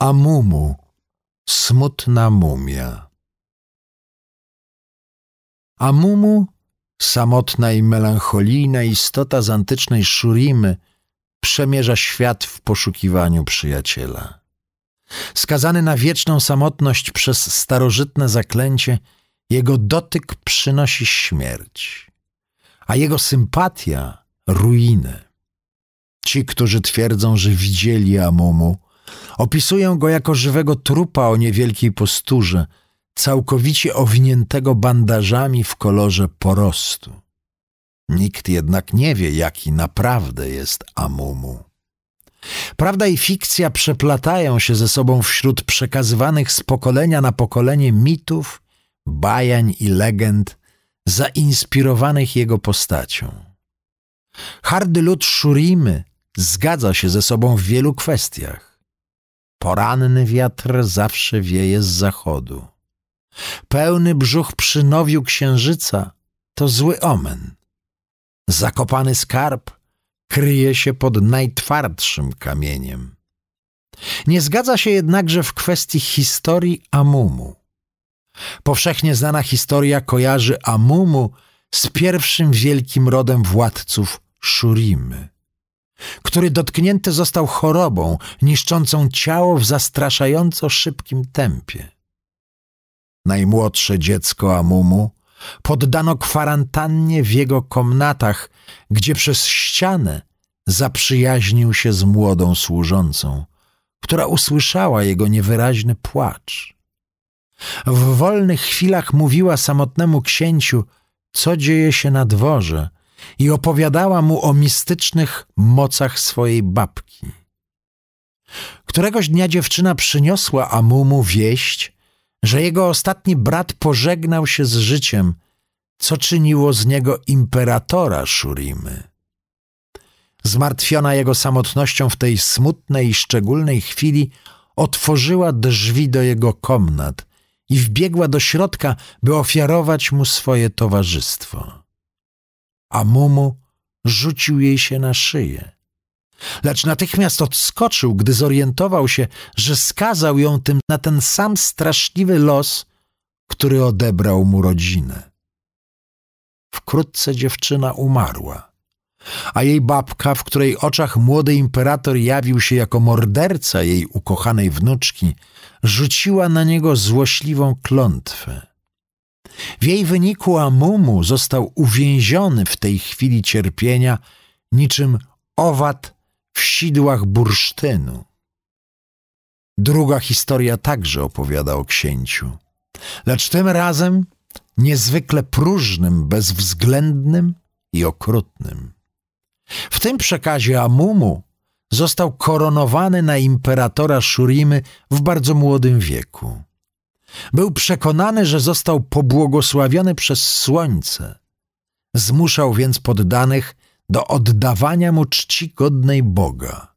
Amumu, smutna mumia. Amumu, samotna i melancholijna istota z antycznej Szurimy, przemierza świat w poszukiwaniu przyjaciela. Skazany na wieczną samotność przez starożytne zaklęcie, jego dotyk przynosi śmierć, a jego sympatia ruinę. Ci, którzy twierdzą, że widzieli Amumu, opisują go jako żywego trupa o niewielkiej posturze, całkowicie owiniętego bandażami w kolorze porostu. Nikt jednak nie wie, jaki naprawdę jest Amumu. Prawda i fikcja przeplatają się ze sobą wśród przekazywanych z pokolenia na pokolenie mitów, bajań i legend zainspirowanych jego postacią. Hardy lud Szurimy zgadza się ze sobą w wielu kwestiach. Poranny wiatr zawsze wieje z zachodu. Pełny brzuch przy nowiu księżyca to zły omen. Zakopany skarb kryje się pod najtwardszym kamieniem. Nie zgadza się jednakże w kwestii historii Amumu. Powszechnie znana historia kojarzy Amumu z pierwszym wielkim rodem władców Szurimy, który dotknięty został chorobą niszczącą ciało w zastraszająco szybkim tempie. Najmłodsze dziecko Amumu poddano kwarantannie w jego komnatach, gdzie przez ścianę zaprzyjaźnił się z młodą służącą, która usłyszała jego niewyraźny płacz. W wolnych chwilach mówiła samotnemu księciu, co dzieje się na dworze i opowiadała mu o mistycznych mocach swojej babki. Któregoś dnia dziewczyna przyniosła Amumu wieść, że jego ostatni brat pożegnał się z życiem, co czyniło z niego imperatora Szurimy. Zmartwiona jego samotnością w tej smutnej i szczególnej chwili, otworzyła drzwi do jego komnat i wbiegła do środka, by ofiarować mu swoje towarzystwo. A Mumu rzucił jej się na szyję. Lecz natychmiast odskoczył, gdy zorientował się, że skazał ją tym na ten sam straszliwy los, który odebrał mu rodzinę. Wkrótce dziewczyna umarła, a jej babka, w której oczach młody imperator jawił się jako morderca jej ukochanej wnuczki, rzuciła na niego złośliwą klątwę. W jej wyniku Amumu został uwięziony w tej chwili cierpienia niczym owad w sidłach bursztynu. Druga historia także opowiada o księciu, lecz tym razem niezwykle próżnym, bezwzględnym i okrutnym. W tym przekazie Amumu został koronowany na imperatora Szurimy w bardzo młodym wieku. Był przekonany, że został pobłogosławiony przez słońce. Zmuszał więc poddanych do oddawania mu czci godnej Boga.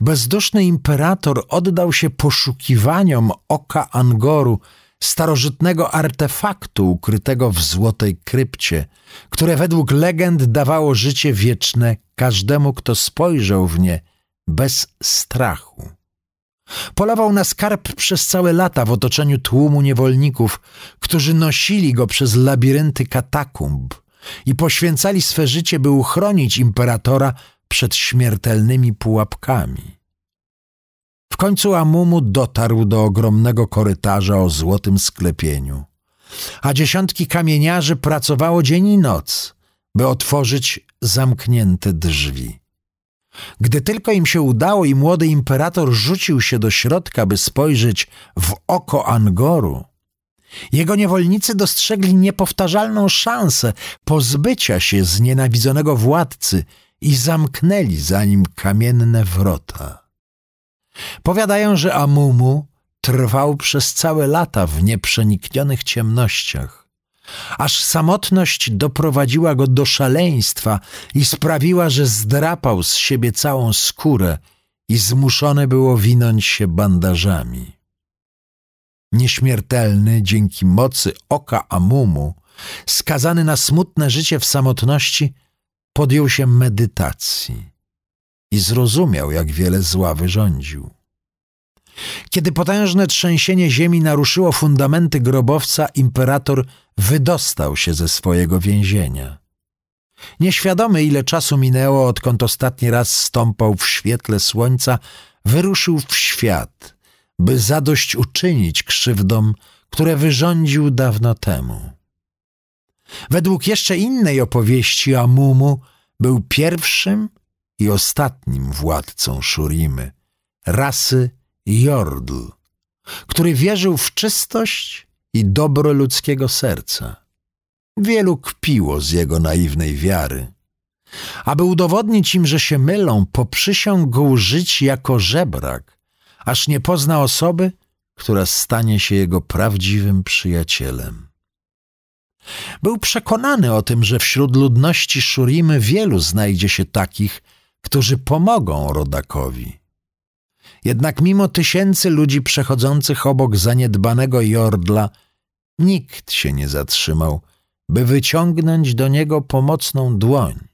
Bezduszny imperator oddał się poszukiwaniom oka Angoru, starożytnego artefaktu ukrytego w złotej krypcie, które według legend dawało życie wieczne każdemu, kto spojrzał w nie bez strachu. Polował na skarb przez całe lata w otoczeniu tłumu niewolników, którzy nosili go przez labirynty katakumb i poświęcali swe życie, by uchronić imperatora przed śmiertelnymi pułapkami. W końcu Amumu dotarł do ogromnego korytarza o złotym sklepieniu, a dziesiątki kamieniarzy pracowało dzień i noc, by otworzyć zamknięte drzwi. Gdy tylko im się udało i młody imperator rzucił się do środka, by spojrzeć w oko Angoru, jego niewolnicy dostrzegli niepowtarzalną szansę pozbycia się znienawidzonego władcy i zamknęli za nim kamienne wrota. Powiadają, że Amumu trwał przez całe lata w nieprzeniknionych ciemnościach, aż samotność doprowadziła go do szaleństwa i sprawiła, że zdrapał z siebie całą skórę i zmuszony było winąć się bandażami. Nieśmiertelny dzięki mocy oka Amumu, skazany na smutne życie w samotności, podjął się medytacji i zrozumiał, jak wiele zła wyrządził. Kiedy potężne trzęsienie ziemi naruszyło fundamenty grobowca, imperator wydostał się ze swojego więzienia. Nieświadomy, ile czasu minęło, odkąd ostatni raz stąpał w świetle słońca, wyruszył w świat, by zadośćuczynić krzywdom, które wyrządził dawno temu. Według jeszcze innej opowieści Amumu był pierwszym i ostatnim władcą Szurimy, rasy Jordl, który wierzył w czystość i dobro ludzkiego serca. Wielu kpiło z jego naiwnej wiary. Aby udowodnić im, że się mylą, poprzysiągł żyć jako żebrak, aż nie pozna osoby, która stanie się jego prawdziwym przyjacielem. Był przekonany o tym, że wśród ludności Szurimy wielu znajdzie się takich, którzy pomogą rodakowi. Jednak mimo tysięcy ludzi przechodzących obok zaniedbanego Jordla, nikt się nie zatrzymał, by wyciągnąć do niego pomocną dłoń.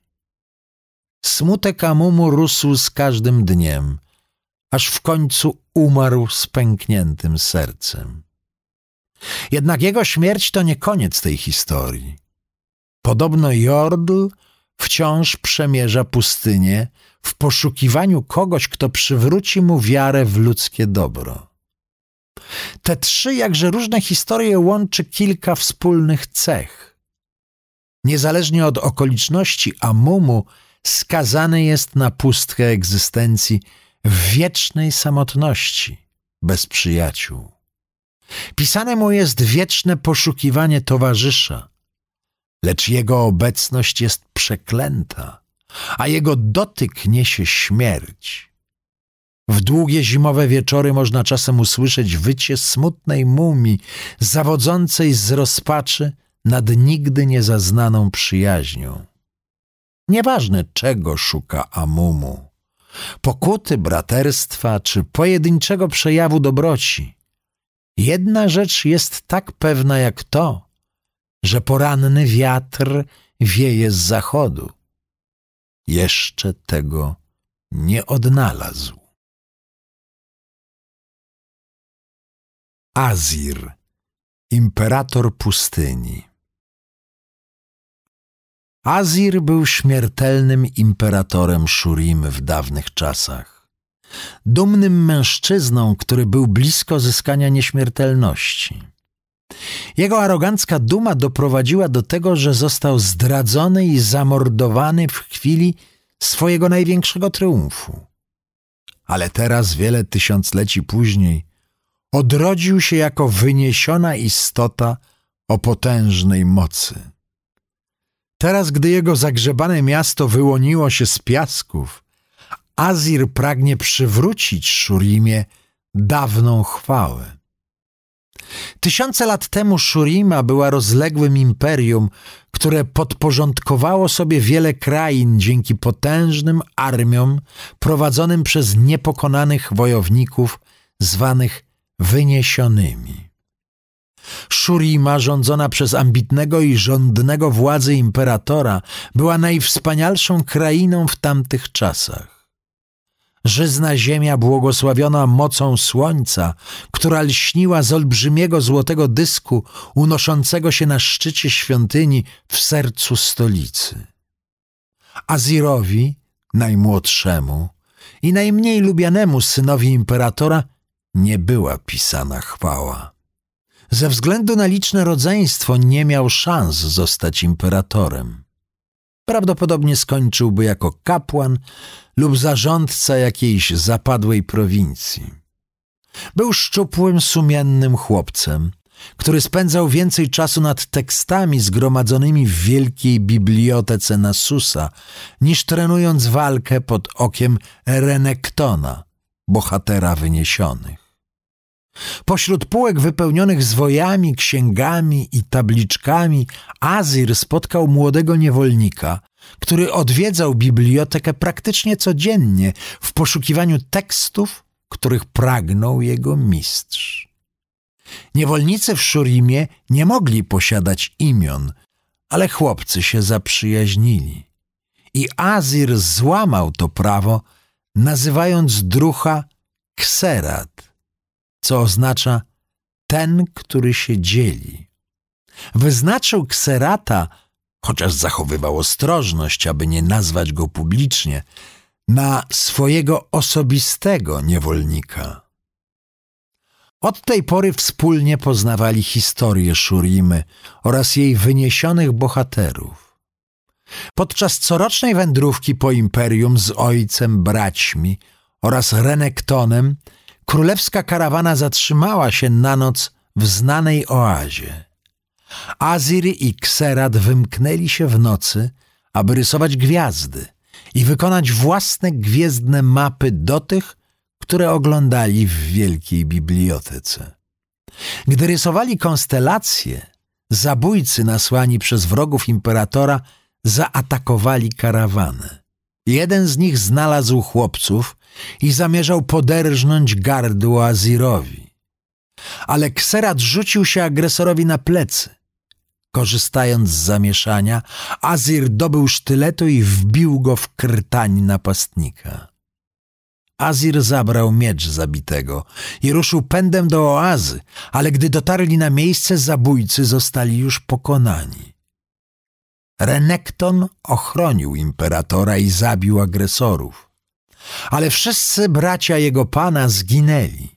Smutek Amumu rósł z każdym dniem, aż w końcu umarł z pękniętym sercem. Jednak jego śmierć to nie koniec tej historii. Podobno Jordl wciąż przemierza pustynię w poszukiwaniu kogoś, kto przywróci mu wiarę w ludzkie dobro. Te trzy jakże różne historie łączy kilka wspólnych cech. Niezależnie od okoliczności, Amumu skazany jest na pustkę egzystencji w wiecznej samotności, bez przyjaciół. Pisane mu jest wieczne poszukiwanie towarzysza, lecz jego obecność jest przeklęta, a jego dotyk niesie śmierć. W długie zimowe wieczory można czasem usłyszeć wycie smutnej mumii, zawodzącej z rozpaczy nad nigdy niezaznaną przyjaźnią. Nieważne czego szuka Amumu, pokuty, braterstwa czy pojedynczego przejawu dobroci. Jedna rzecz jest tak pewna jak to, że poranny wiatr wieje z zachodu. Jeszcze tego nie odnalazł. Azir, imperator pustyni. Azir był śmiertelnym imperatorem Shurim w dawnych czasach. Dumnym mężczyzną, który był blisko zyskania nieśmiertelności. Jego arogancka duma doprowadziła do tego, że został zdradzony i zamordowany w chwili swojego największego triumfu. Ale teraz, wiele tysiącleci później, odrodził się jako wyniesiona istota o potężnej mocy. Teraz, gdy jego zagrzebane miasto wyłoniło się z piasków, Azir pragnie przywrócić Szurimie dawną chwałę. Tysiące lat temu Szurima była rozległym imperium, które podporządkowało sobie wiele krain dzięki potężnym armiom prowadzonym przez niepokonanych wojowników zwanych wyniesionymi. Szurima, rządzona przez ambitnego i żądnego władzy imperatora, była najwspanialszą krainą w tamtych czasach. Żyzna ziemia błogosławiona mocą słońca, która lśniła z olbrzymiego złotego dysku unoszącego się na szczycie świątyni w sercu stolicy. Azirowi, najmłodszemu i najmniej lubianemu synowi imperatora, nie była pisana chwała. Ze względu na liczne rodzeństwo nie miał szans zostać imperatorem. Prawdopodobnie skończyłby jako kapłan lub zarządca jakiejś zapadłej prowincji. Był szczupłym, sumiennym chłopcem, który spędzał więcej czasu nad tekstami zgromadzonymi w wielkiej bibliotece Nasusa, niż trenując walkę pod okiem Renektona, bohatera wyniesionych. Pośród półek wypełnionych zwojami, księgami i tabliczkami Azir spotkał młodego niewolnika, który odwiedzał bibliotekę praktycznie codziennie w poszukiwaniu tekstów, których pragnął jego mistrz. Niewolnicy w Szurimie nie mogli posiadać imion, ale chłopcy się zaprzyjaźnili. I Azir złamał to prawo, nazywając drucha Kserat, co oznacza ten, który się dzieli. Wyznaczył kserata, chociaż zachowywał ostrożność, aby nie nazwać go publicznie, na swojego osobistego niewolnika. Od tej pory wspólnie poznawali historię Szurimy oraz jej wyniesionych bohaterów. Podczas corocznej wędrówki po imperium z ojcem, braćmi oraz Renektonem królewska karawana zatrzymała się na noc w znanej oazie. Azir i Kserat wymknęli się w nocy, aby rysować gwiazdy i wykonać własne gwiezdne mapy do tych, które oglądali w wielkiej bibliotece. Gdy rysowali konstelacje, zabójcy nasłani przez wrogów imperatora zaatakowali karawanę. Jeden z nich znalazł chłopców i zamierzał poderżnąć gardło Azirowi. Ale Kserat rzucił się agresorowi na plecy. Korzystając z zamieszania, Azir dobył sztyletu i wbił go w krtań napastnika. Azir zabrał miecz zabitego i ruszył pędem do oazy, ale gdy dotarli na miejsce, zabójcy zostali już pokonani. Renekton ochronił imperatora i zabił agresorów, ale wszyscy bracia jego pana zginęli.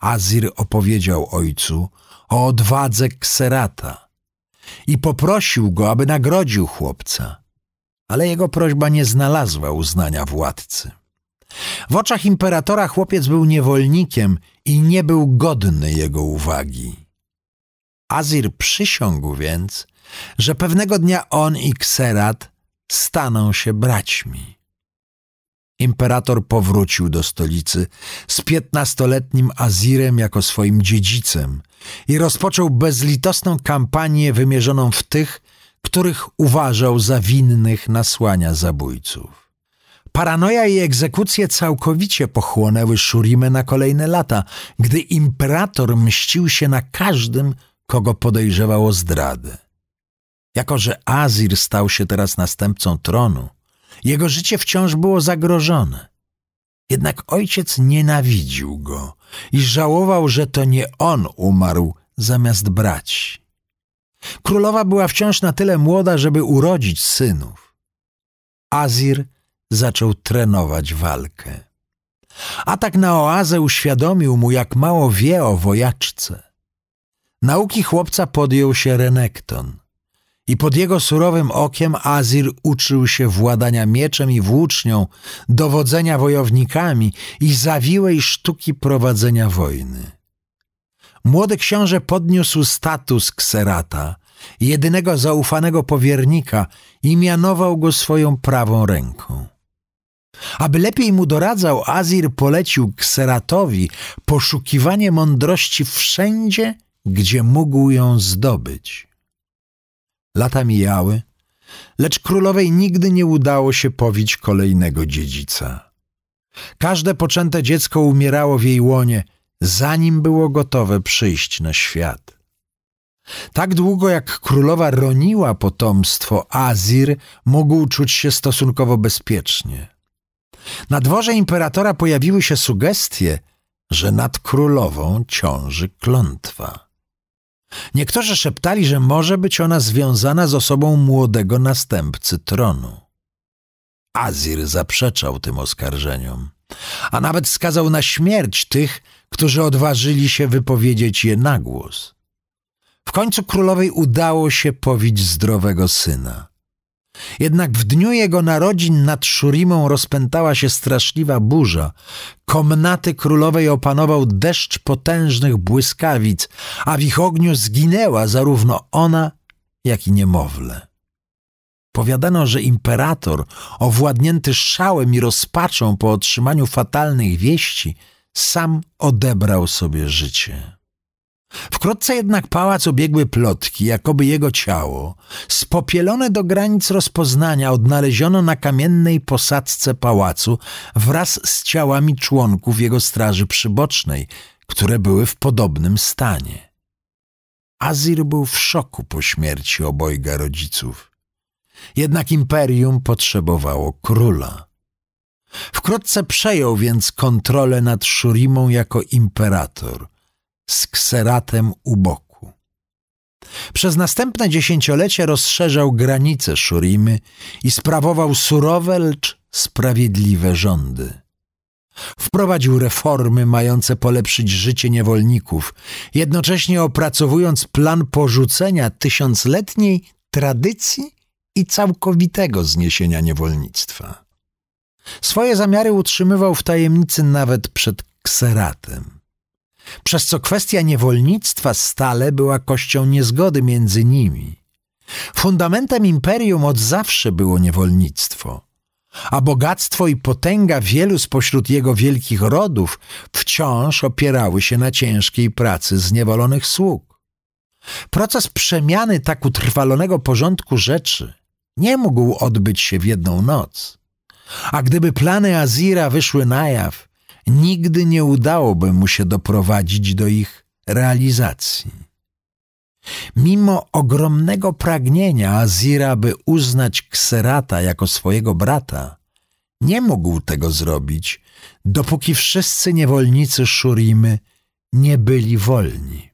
Azir opowiedział ojcu o odwadze Kserata i poprosił go, aby nagrodził chłopca, ale jego prośba nie znalazła uznania władcy. W oczach imperatora chłopiec był niewolnikiem i nie był godny jego uwagi. Azir przysiągł więc, że pewnego dnia on i Kserat staną się braćmi. Imperator powrócił do stolicy z piętnastoletnim Azirem jako swoim dziedzicem i rozpoczął bezlitosną kampanię wymierzoną w tych, których uważał za winnych nasłania zabójców. Paranoja i egzekucje całkowicie pochłonęły Szurimę na kolejne lata, gdy imperator mścił się na każdym, kogo podejrzewał o zdradę. Jako, że Azir stał się teraz następcą tronu, jego życie wciąż było zagrożone. Jednak ojciec nienawidził go i żałował, że to nie on umarł zamiast brać. Królowa była wciąż na tyle młoda, żeby urodzić synów. Azir zaczął trenować walkę. Atak na oazę uświadomił mu, jak mało wie o wojaczce. Nauki chłopca podjął się Renekton i pod jego surowym okiem Azir uczył się władania mieczem i włócznią, dowodzenia wojownikami i zawiłej sztuki prowadzenia wojny. Młody książę podniósł status kserata, jedynego zaufanego powiernika i mianował go swoją prawą ręką. Aby lepiej mu doradzał, Azir polecił Kseratowi poszukiwanie mądrości wszędzie, gdzie mógł ją zdobyć. Lata mijały, lecz królowej nigdy nie udało się powić kolejnego dziedzica. Każde poczęte dziecko umierało w jej łonie, zanim było gotowe przyjść na świat. Tak długo jak królowa roniła potomstwo, Azir mógł czuć się stosunkowo bezpiecznie. Na dworze imperatora pojawiły się sugestie, że nad królową ciąży klątwa. Niektórzy szeptali, że może być ona związana z osobą młodego następcy tronu. Azir zaprzeczał tym oskarżeniom, a nawet skazał na śmierć tych, którzy odważyli się wypowiedzieć je na głos. W końcu królowej udało się powić zdrowego syna. Jednak w dniu jego narodzin nad Szurimą rozpętała się straszliwa burza. Komnaty królowej opanował deszcz potężnych błyskawic, a w ich ogniu zginęła zarówno ona, jak i niemowlę. Powiadano, że imperator, owładnięty szałem i rozpaczą po otrzymaniu fatalnych wieści, sam odebrał sobie życie. Wkrótce jednak pałac obiegły plotki, jakoby jego ciało, spopielone do granic rozpoznania, odnaleziono na kamiennej posadzce pałacu wraz z ciałami członków jego straży przybocznej, które były w podobnym stanie. Azir był w szoku po śmierci obojga rodziców. Jednak imperium potrzebowało króla. Wkrótce przejął więc kontrolę nad Szurimą jako imperator, z kseratem u boku. Przez następne dziesięciolecie rozszerzał granice Szurimy i sprawował surowe, lecz sprawiedliwe rządy. Wprowadził reformy mające polepszyć życie niewolników, jednocześnie opracowując plan porzucenia tysiącletniej tradycji i całkowitego zniesienia niewolnictwa. Swoje zamiary utrzymywał w tajemnicy nawet przed kseratem, przez co kwestia niewolnictwa stale była kością niezgody między nimi. Fundamentem imperium od zawsze było niewolnictwo – a bogactwo i potęga wielu spośród jego wielkich rodów wciąż opierały się na ciężkiej pracy zniewolonych sług. Proces przemiany tak utrwalonego porządku rzeczy nie mógł odbyć się w jedną noc. A gdyby plany Azira wyszły na jaw, nigdy nie udałoby mu się doprowadzić do ich realizacji. Mimo ogromnego pragnienia Azira, by uznać Kserata jako swojego brata, nie mógł tego zrobić, dopóki wszyscy niewolnicy Szurimy nie byli wolni.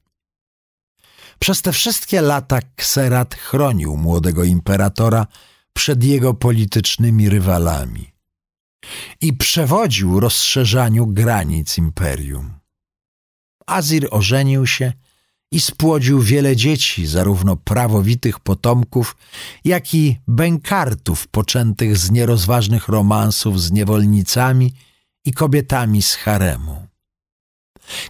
Przez te wszystkie lata Kserat chronił młodego imperatora przed jego politycznymi rywalami i przewodził rozszerzaniu granic imperium. Azir ożenił się i spłodził wiele dzieci, zarówno prawowitych potomków, jak i bękartów poczętych z nierozważnych romansów z niewolnicami i kobietami z haremu.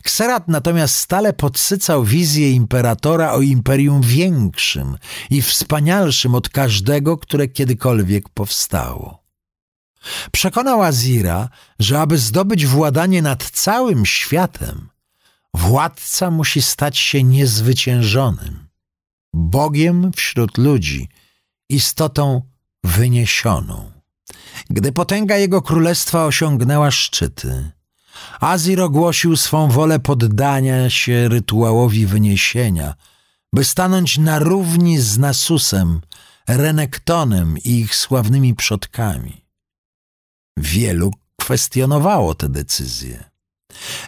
Kserat natomiast stale podsycał wizję imperatora o imperium większym i wspanialszym od każdego, które kiedykolwiek powstało. Przekonał Azira, że aby zdobyć władanie nad całym światem, Władca musi stać się niezwyciężonym, Bogiem wśród ludzi, istotą wyniesioną. Gdy potęga jego królestwa osiągnęła szczyty, Azir ogłosił swą wolę poddania się rytuałowi wyniesienia, by stanąć na równi z Nasusem, Renektonem i ich sławnymi przodkami. Wielu kwestionowało tę decyzję.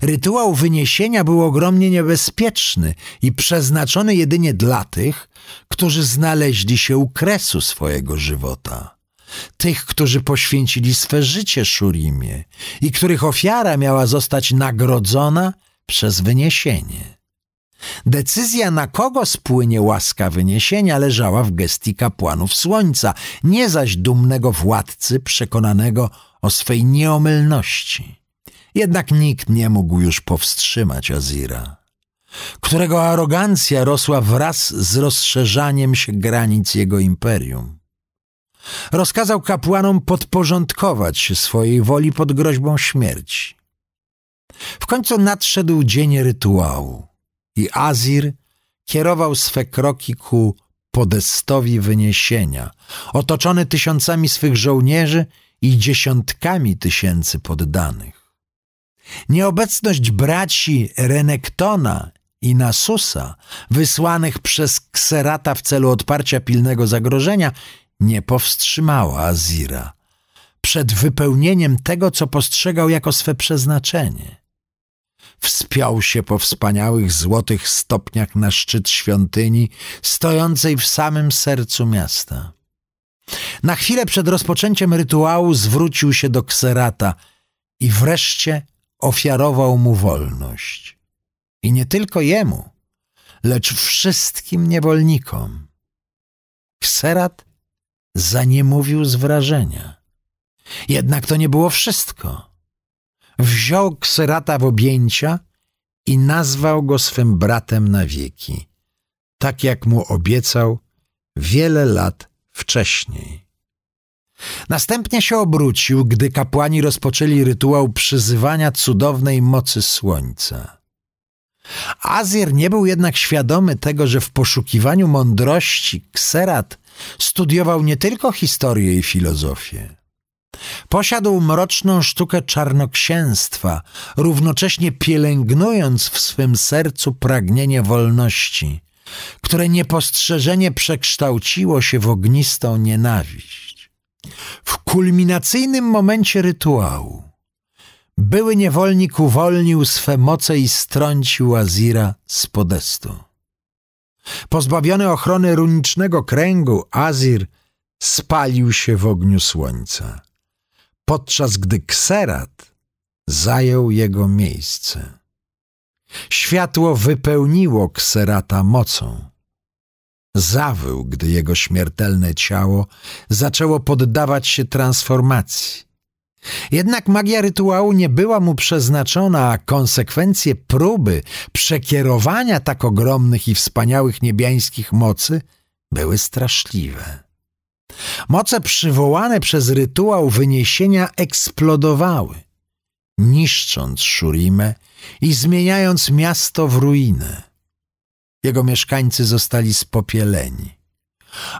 Rytuał wyniesienia był ogromnie niebezpieczny i przeznaczony jedynie dla tych, którzy znaleźli się u kresu swojego żywota. Tych, którzy poświęcili swe życie Szurimie i których ofiara miała zostać nagrodzona przez wyniesienie. Decyzja, na kogo spłynie łaska wyniesienia, leżała w gestii kapłanów słońca, nie zaś dumnego władcy przekonanego o swej nieomylności. Jednak nikt nie mógł już powstrzymać Azira, którego arogancja rosła wraz z rozszerzaniem się granic jego imperium. Rozkazał kapłanom podporządkować się swojej woli pod groźbą śmierci. W końcu nadszedł dzień rytuału i Azir kierował swe kroki ku podestowi wyniesienia, otoczony tysiącami swych żołnierzy i dziesiątkami tysięcy poddanych. Nieobecność braci Renektona i Nasusa, wysłanych przez Kserata w celu odparcia pilnego zagrożenia, nie powstrzymała Azira przed wypełnieniem tego, co postrzegał jako swe przeznaczenie. Wspiął się po wspaniałych złotych stopniach na szczyt świątyni, stojącej w samym sercu miasta. Na chwilę przed rozpoczęciem rytuału zwrócił się do Kserata i wreszcie ofiarował mu wolność. I nie tylko jemu, lecz wszystkim niewolnikom. Kserat zaniemówił z wrażenia. Jednak to nie było wszystko. Wziął Kserata w objęcia i nazwał go swym bratem na wieki, tak jak mu obiecał wiele lat wcześniej. Następnie się obrócił, gdy kapłani rozpoczęli rytuał przyzywania cudownej mocy słońca. Azir nie był jednak świadomy tego, że w poszukiwaniu mądrości Kserat studiował nie tylko historię i filozofię. Posiadł mroczną sztukę czarnoksięstwa, równocześnie pielęgnując w swym sercu pragnienie wolności, które niepostrzeżenie przekształciło się w ognistą nienawiść. W kulminacyjnym momencie rytuału były niewolnik uwolnił swe moce i strącił Azira z podestu. Pozbawiony ochrony runicznego kręgu, Azir spalił się w ogniu słońca, podczas gdy Kserat zajął jego miejsce. Światło wypełniło Kserata mocą. Zawył, gdy jego śmiertelne ciało zaczęło poddawać się transformacji. Jednak magia rytuału nie była mu przeznaczona, a konsekwencje próby przekierowania tak ogromnych i wspaniałych niebiańskich mocy były straszliwe. Moce przywołane przez rytuał wyniesienia eksplodowały, niszcząc Szurimę i zmieniając miasto w ruinę. Jego mieszkańcy zostali spopieleni,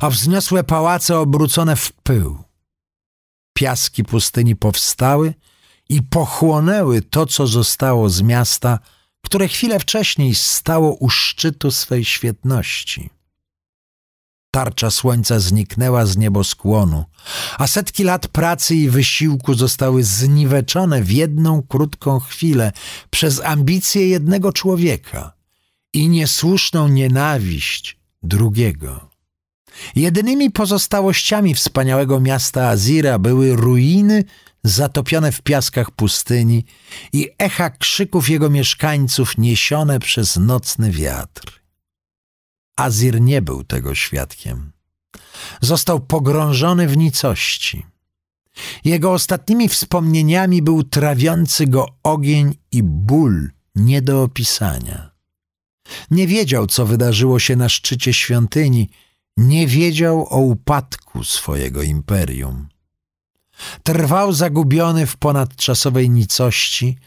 a wzniosłe pałace obrócone w pył. Piaski pustyni powstały i pochłonęły to, co zostało z miasta, które chwilę wcześniej stało u szczytu swej świetności. Tarcza słońca zniknęła z nieboskłonu, a setki lat pracy i wysiłku zostały zniweczone w jedną krótką chwilę przez ambicje jednego człowieka i niesłuszną nienawiść drugiego. Jedynymi pozostałościami wspaniałego miasta Azira były ruiny zatopione w piaskach pustyni i echa krzyków jego mieszkańców niesione przez nocny wiatr. Azir nie był tego świadkiem. Został pogrążony w nicości. Jego ostatnimi wspomnieniami był trawiący go ogień i ból nie do opisania. Nie wiedział, co wydarzyło się na szczycie świątyni, nie wiedział o upadku swojego imperium. Trwał zagubiony w ponadczasowej nicości,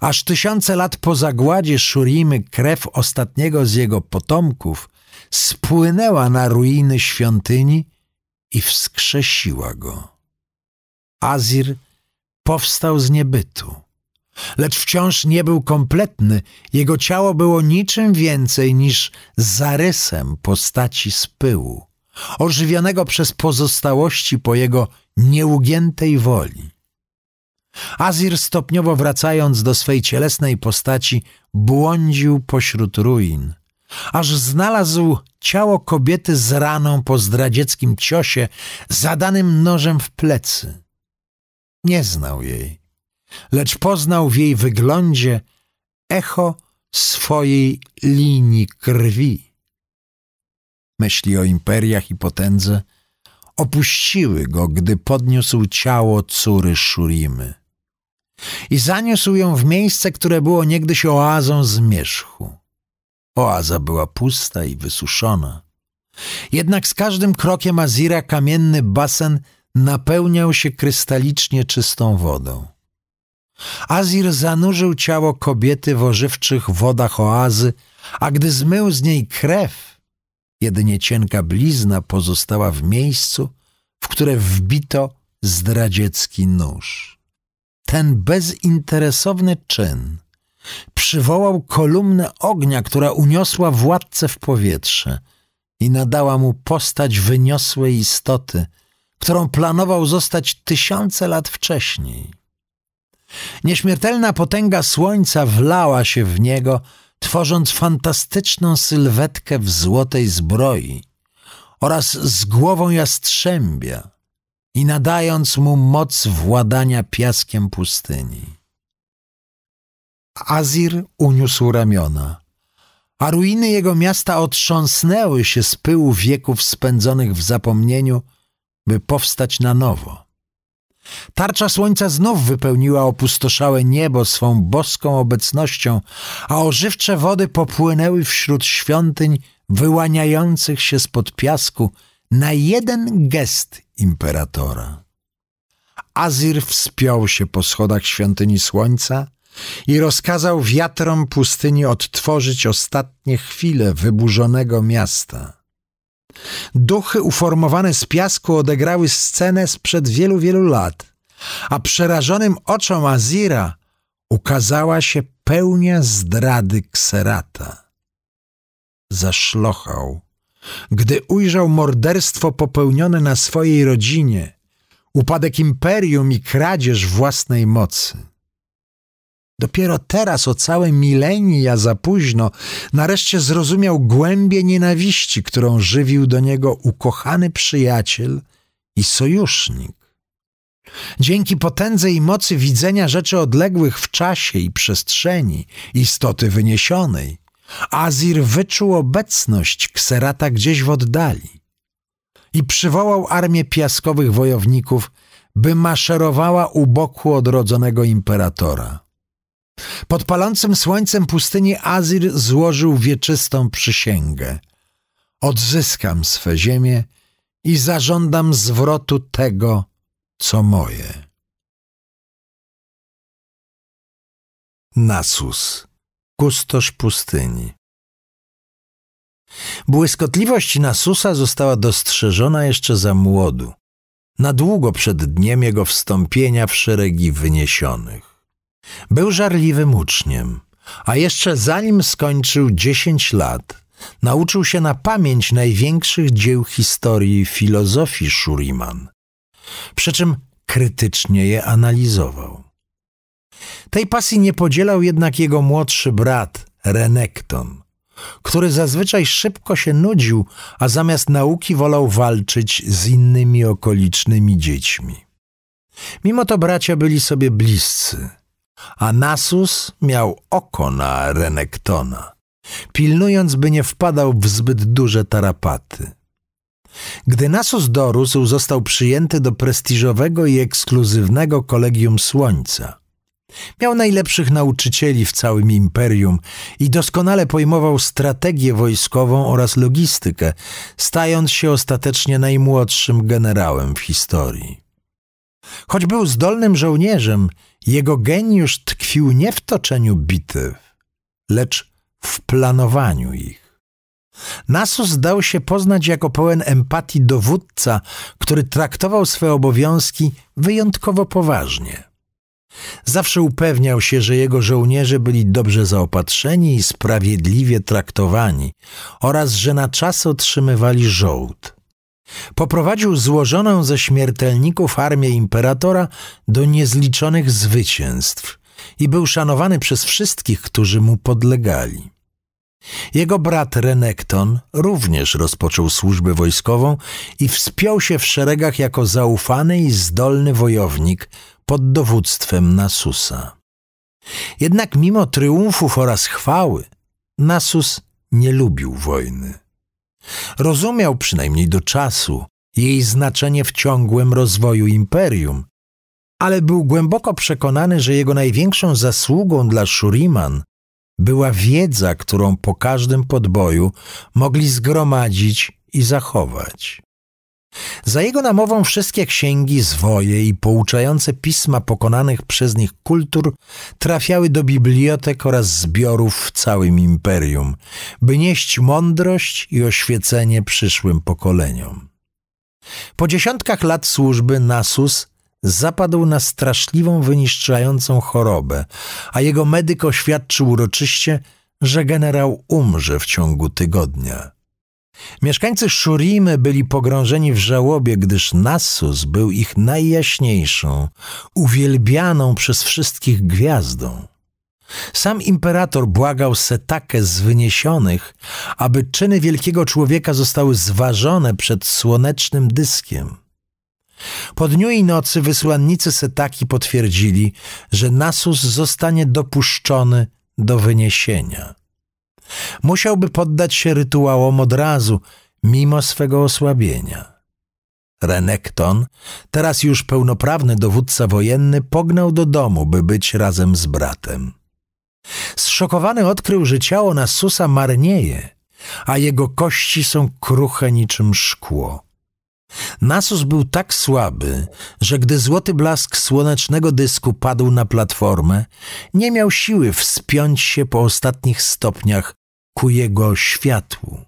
aż tysiące lat po zagładzie Szurimy krew ostatniego z jego potomków spłynęła na ruiny świątyni i wskrzesiła go. Azir powstał z niebytu, lecz wciąż nie był kompletny, jego ciało było niczym więcej niż zarysem postaci z pyłu, ożywionego przez pozostałości po jego nieugiętej woli. Azir stopniowo wracając do swej cielesnej postaci, błądził pośród ruin, aż znalazł ciało kobiety z raną po zdradzieckim ciosie, zadanym nożem w plecy. Nie znał jej, lecz poznał w jej wyglądzie echo swojej linii krwi. Myśli o imperiach i potędze opuściły go, gdy podniósł ciało córy Szurimy i zaniósł ją w miejsce, które było niegdyś oazą zmierzchu. Oaza była pusta i wysuszona. Jednak z każdym krokiem Azira kamienny basen napełniał się krystalicznie czystą wodą. Azir zanurzył ciało kobiety w ożywczych wodach oazy, a gdy zmył z niej krew, jedynie cienka blizna pozostała w miejscu, w które wbito zdradziecki nóż. Ten bezinteresowny czyn – przywołał kolumnę ognia, która uniosła władcę w powietrze i nadała mu postać wyniosłej istoty, którą planował zostać tysiące lat wcześniej. Nieśmiertelna potęga słońca wlała się w niego, tworząc fantastyczną sylwetkę w złotej zbroi oraz z głową jastrzębia i nadając mu moc władania piaskiem pustyni. Azir uniósł ramiona, a ruiny jego miasta otrząsnęły się z pyłu wieków spędzonych w zapomnieniu, by powstać na nowo. Tarcza słońca znów wypełniła opustoszałe niebo swą boską obecnością, a ożywcze wody popłynęły wśród świątyń wyłaniających się spod piasku na jeden gest imperatora. Azir wspiął się po schodach świątyni słońca i rozkazał wiatrom pustyni odtworzyć ostatnie chwile wyburzonego miasta. Duchy uformowane z piasku odegrały scenę sprzed wielu, wielu lat, a przerażonym oczom Azira ukazała się pełnia zdrady Kserata. Zaszlochał, gdy ujrzał morderstwo popełnione na swojej rodzinie, upadek imperium i kradzież własnej mocy. Dopiero teraz, o całe milenia za późno, nareszcie zrozumiał głębię nienawiści, którą żywił do niego ukochany przyjaciel i sojusznik. Dzięki potędze i mocy widzenia rzeczy odległych w czasie i przestrzeni, istoty wyniesionej, Azir wyczuł obecność Kserata gdzieś w oddali i przywołał armię piaskowych wojowników, by maszerowała u boku odrodzonego imperatora. Pod palącym słońcem pustyni Azir złożył wieczystą przysięgę. Odzyskam swe ziemię i zażądam zwrotu tego, co moje. Nasus, kustosz pustyni. Błyskotliwość Nasusa została dostrzeżona jeszcze za młodu, na długo przed dniem jego wstąpienia w szeregi wyniesionych. Był żarliwym uczniem, a jeszcze zanim skończył dziesięć lat, nauczył się na pamięć największych dzieł historii filozofii Shuriman, przy czym krytycznie je analizował. Tej pasji nie podzielał jednak jego młodszy brat, Renekton, który zazwyczaj szybko się nudził, a zamiast nauki wolał walczyć z innymi okolicznymi dziećmi. Mimo to bracia byli sobie bliscy, a Nasus miał oko na Renektona, pilnując, by nie wpadał w zbyt duże tarapaty. Gdy Nasus dorósł, został przyjęty do prestiżowego i ekskluzywnego Kolegium Słońca. Miał najlepszych nauczycieli w całym imperium i doskonale pojmował strategię wojskową oraz logistykę, stając się ostatecznie najmłodszym generałem w historii. Choć był zdolnym żołnierzem, jego geniusz tkwił nie w toczeniu bitew, lecz w planowaniu ich. Nasus dał się poznać jako pełen empatii dowódca, który traktował swe obowiązki wyjątkowo poważnie. Zawsze upewniał się, że jego żołnierze byli dobrze zaopatrzeni i sprawiedliwie traktowani oraz że na czas otrzymywali żołd. Poprowadził złożoną ze śmiertelników armię imperatora do niezliczonych zwycięstw i był szanowany przez wszystkich, którzy mu podlegali. Jego brat Renekton również rozpoczął służbę wojskową i wspiął się w szeregach jako zaufany i zdolny wojownik pod dowództwem Nasusa. Jednak mimo triumfów oraz chwały, Nasus nie lubił wojny. Rozumiał przynajmniej do czasu jej znaczenie w ciągłym rozwoju imperium, ale był głęboko przekonany, że jego największą zasługą dla Shuriman była wiedza, którą po każdym podboju mogli zgromadzić i zachować. Za jego namową wszystkie księgi, zwoje i pouczające pisma pokonanych przez nich kultur trafiały do bibliotek oraz zbiorów w całym imperium, by nieść mądrość i oświecenie przyszłym pokoleniom. Po dziesiątkach lat służby Nasus zapadł na straszliwą, wyniszczającą chorobę, a jego medyk oświadczył uroczyście, że generał umrze w ciągu tygodnia. Mieszkańcy Szurimy byli pogrążeni w żałobie, gdyż Nassus był ich najjaśniejszą, uwielbianą przez wszystkich gwiazdą. Sam imperator błagał Setakę z wyniesionych, aby czyny wielkiego człowieka zostały zważone przed słonecznym dyskiem. Po dniu i nocy wysłannicy Setaki potwierdzili, że Nasus zostanie dopuszczony do wyniesienia. Musiałby poddać się rytuałom od razu, mimo swego osłabienia. Renekton, teraz już pełnoprawny dowódca wojenny, pognał do domu, by być razem z bratem. Zszokowany odkrył, że ciało Nasusa marnieje, a jego kości są kruche niczym szkło. Nasus był tak słaby, że gdy złoty blask słonecznego dysku padł na platformę, nie miał siły wspiąć się po ostatnich stopniach ku jego światłu.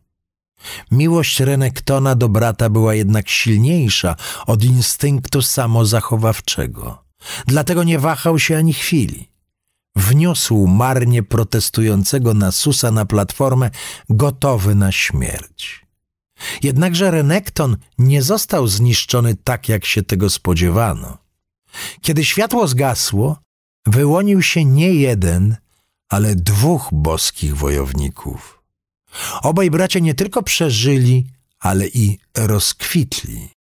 Miłość Renektona do brata była jednak silniejsza od instynktu samozachowawczego. Dlatego nie wahał się ani chwili. Wniósł marnie protestującego Nasusa na platformę, gotowy na śmierć. Jednakże Renekton nie został zniszczony tak, jak się tego spodziewano. Kiedy światło zgasło, wyłonił się nie jeden, ale dwóch boskich wojowników. Obaj bracia nie tylko przeżyli, ale i rozkwitli.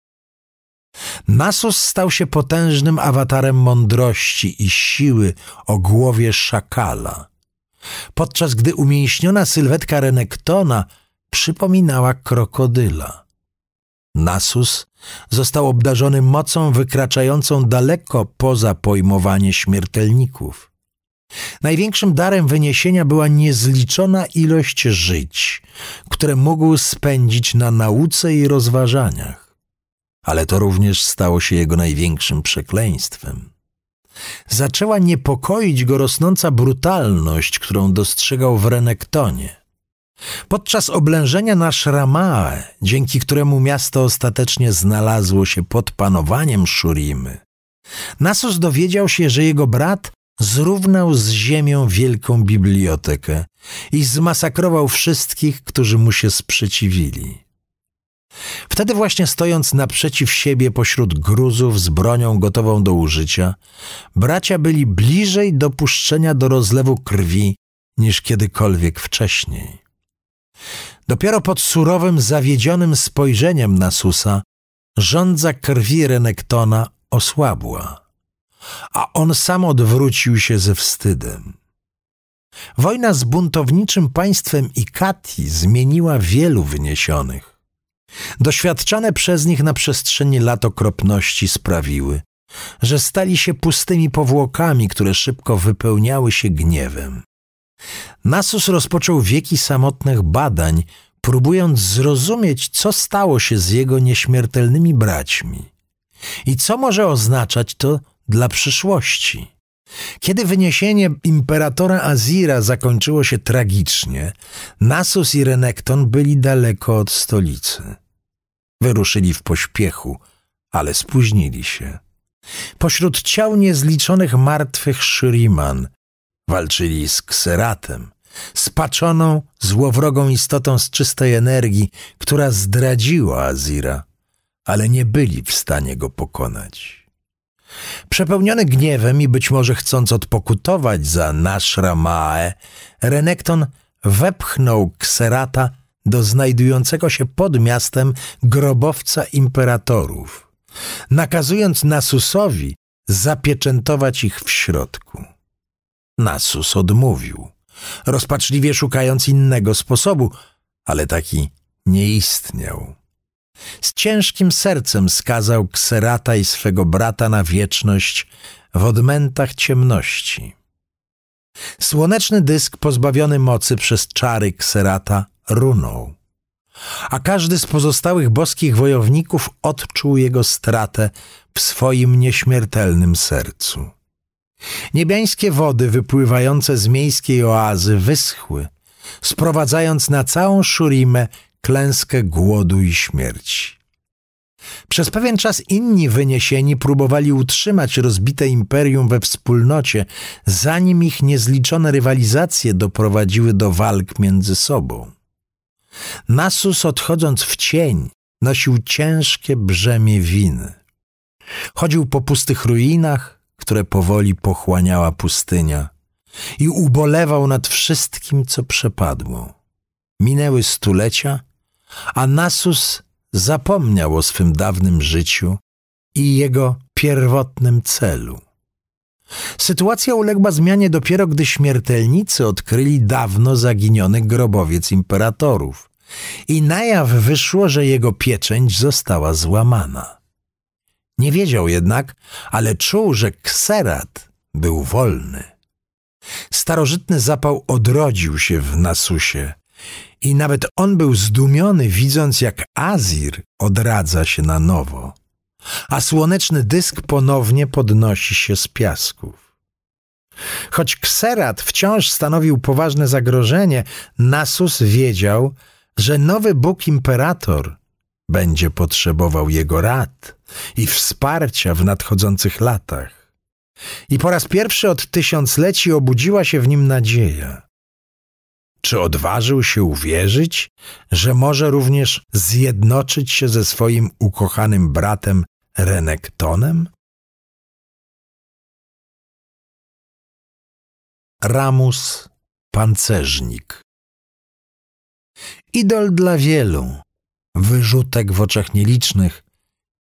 Nasus stał się potężnym awatarem mądrości i siły o głowie szakala, podczas gdy umięśniona sylwetka Renektona przypominała krokodyla. Nasus został obdarzony mocą wykraczającą daleko poza pojmowanie śmiertelników. Największym darem wyniesienia była niezliczona ilość żyć, które mógł spędzić na nauce i rozważaniach. Ale to również stało się jego największym przekleństwem. Zaczęła niepokoić go rosnąca brutalność, którą dostrzegał w Renektonie. Podczas oblężenia na Szramae, dzięki któremu miasto ostatecznie znalazło się pod panowaniem Szurimy, Nasus dowiedział się, że jego brat zrównał z ziemią wielką bibliotekę i zmasakrował wszystkich, którzy mu się sprzeciwili. Wtedy właśnie stojąc naprzeciw siebie pośród gruzów z bronią gotową do użycia, bracia byli bliżej dopuszczenia do rozlewu krwi niż kiedykolwiek wcześniej. Dopiero pod surowym, zawiedzionym spojrzeniem Nasusa rządza krwi Renektona osłabła, a on sam odwrócił się ze wstydem. Wojna z buntowniczym państwem Ikati zmieniła wielu wyniesionych. Doświadczane przez nich na przestrzeni lat okropności sprawiły, że stali się pustymi powłokami, które szybko wypełniały się gniewem. Nasus rozpoczął wieki samotnych badań, próbując zrozumieć, co stało się z jego nieśmiertelnymi braćmi i co może oznaczać to dla przyszłości. Kiedy wyniesienie imperatora Azira zakończyło się tragicznie, Nasus i Renekton byli daleko od stolicy. Wyruszyli w pośpiechu, ale spóźnili się. Pośród ciał niezliczonych martwych Shuriman walczyli z Kseratem, spaczoną, złowrogą istotą z czystej energii, która zdradziła Azira, ale nie byli w stanie go pokonać. Przepełniony gniewem i być może chcąc odpokutować za Nashra Mae, Renekton wepchnął Kserata do znajdującego się pod miastem grobowca imperatorów, nakazując Nasusowi zapieczętować ich w środku. Nasus odmówił, rozpaczliwie szukając innego sposobu, ale taki nie istniał. Z ciężkim sercem skazał Kserata i swego brata na wieczność w odmętach ciemności. Słoneczny dysk pozbawiony mocy przez czary Kserata runął, a każdy z pozostałych boskich wojowników odczuł jego stratę w swoim nieśmiertelnym sercu. Niebiańskie wody wypływające z miejskiej oazy wyschły, sprowadzając na całą Szurimę klęskę głodu i śmierci. Przez pewien czas inni wyniesieni próbowali utrzymać rozbite imperium we wspólnocie, zanim ich niezliczone rywalizacje doprowadziły do walk między sobą. Nasus odchodząc w cień nosił ciężkie brzemię winy. Chodził po pustych ruinach, które powoli pochłaniała pustynia i ubolewał nad wszystkim, co przepadło. Minęły stulecia, a Nasus zapomniał o swym dawnym życiu i jego pierwotnym celu. Sytuacja uległa zmianie dopiero gdy śmiertelnicy odkryli dawno zaginiony grobowiec imperatorów i na jaw wyszło, że jego pieczęć została złamana. Nie wiedział jednak, ale czuł, że kserat był wolny. Starożytny zapał odrodził się w Nasusie i nawet on był zdumiony, widząc jak Azir odradza się na nowo, a słoneczny dysk ponownie podnosi się z piasków. Choć kserat wciąż stanowił poważne zagrożenie, Nasus wiedział, że nowy Bóg Imperator będzie potrzebował jego rad i wsparcia w nadchodzących latach. I po raz pierwszy od tysiącleci obudziła się w nim nadzieja. Czy odważył się uwierzyć, że może również zjednoczyć się ze swoim ukochanym bratem Renektonem? Ramus pancerznik Idol dla wielu, wyrzutek w oczach nielicznych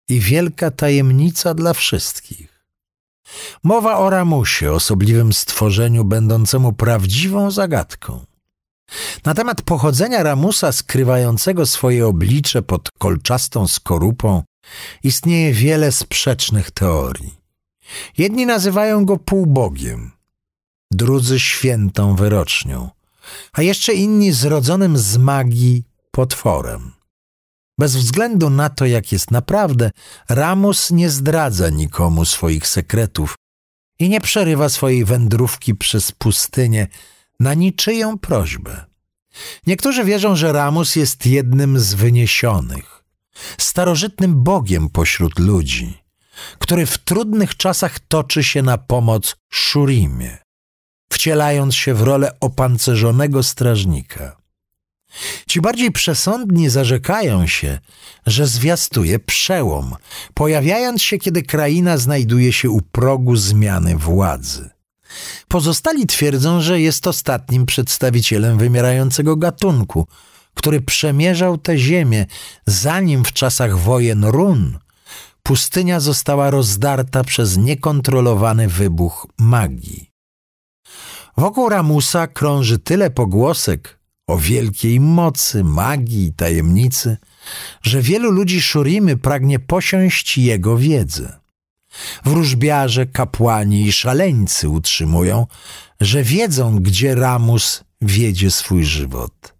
i wielka tajemnica dla wszystkich. Mowa o Ramusie, osobliwym stworzeniu będącemu prawdziwą zagadką. Na temat pochodzenia Ramusa skrywającego swoje oblicze pod kolczastą skorupą istnieje wiele sprzecznych teorii. Jedni nazywają go półbogiem, drudzy świętą wyrocznią, a jeszcze inni zrodzonym z magii potworem. Bez względu na to, jak jest naprawdę, Ramus nie zdradza nikomu swoich sekretów i nie przerywa swojej wędrówki przez pustynię na niczyją prośbę. Niektórzy wierzą, że Ramus jest jednym z wyniesionych, starożytnym bogiem pośród ludzi, który w trudnych czasach toczy się na pomoc Szurimie, wcielając się w rolę opancerzonego strażnika. Ci bardziej przesądni zarzekają się, że zwiastuje przełom, pojawiając się, kiedy kraina znajduje się u progu zmiany władzy. Pozostali twierdzą, że jest ostatnim przedstawicielem wymierającego gatunku, który przemierzał tę ziemię, zanim w czasach wojen run pustynia została rozdarta przez niekontrolowany wybuch magii. Wokół Ramusa krąży tyle pogłosek o wielkiej mocy, magii i tajemnicy, że wielu ludzi Szurimy pragnie posiąść jego wiedzę. Wróżbiarze, kapłani i szaleńcy utrzymują, że wiedzą, gdzie Ramus wiedzie swój żywot.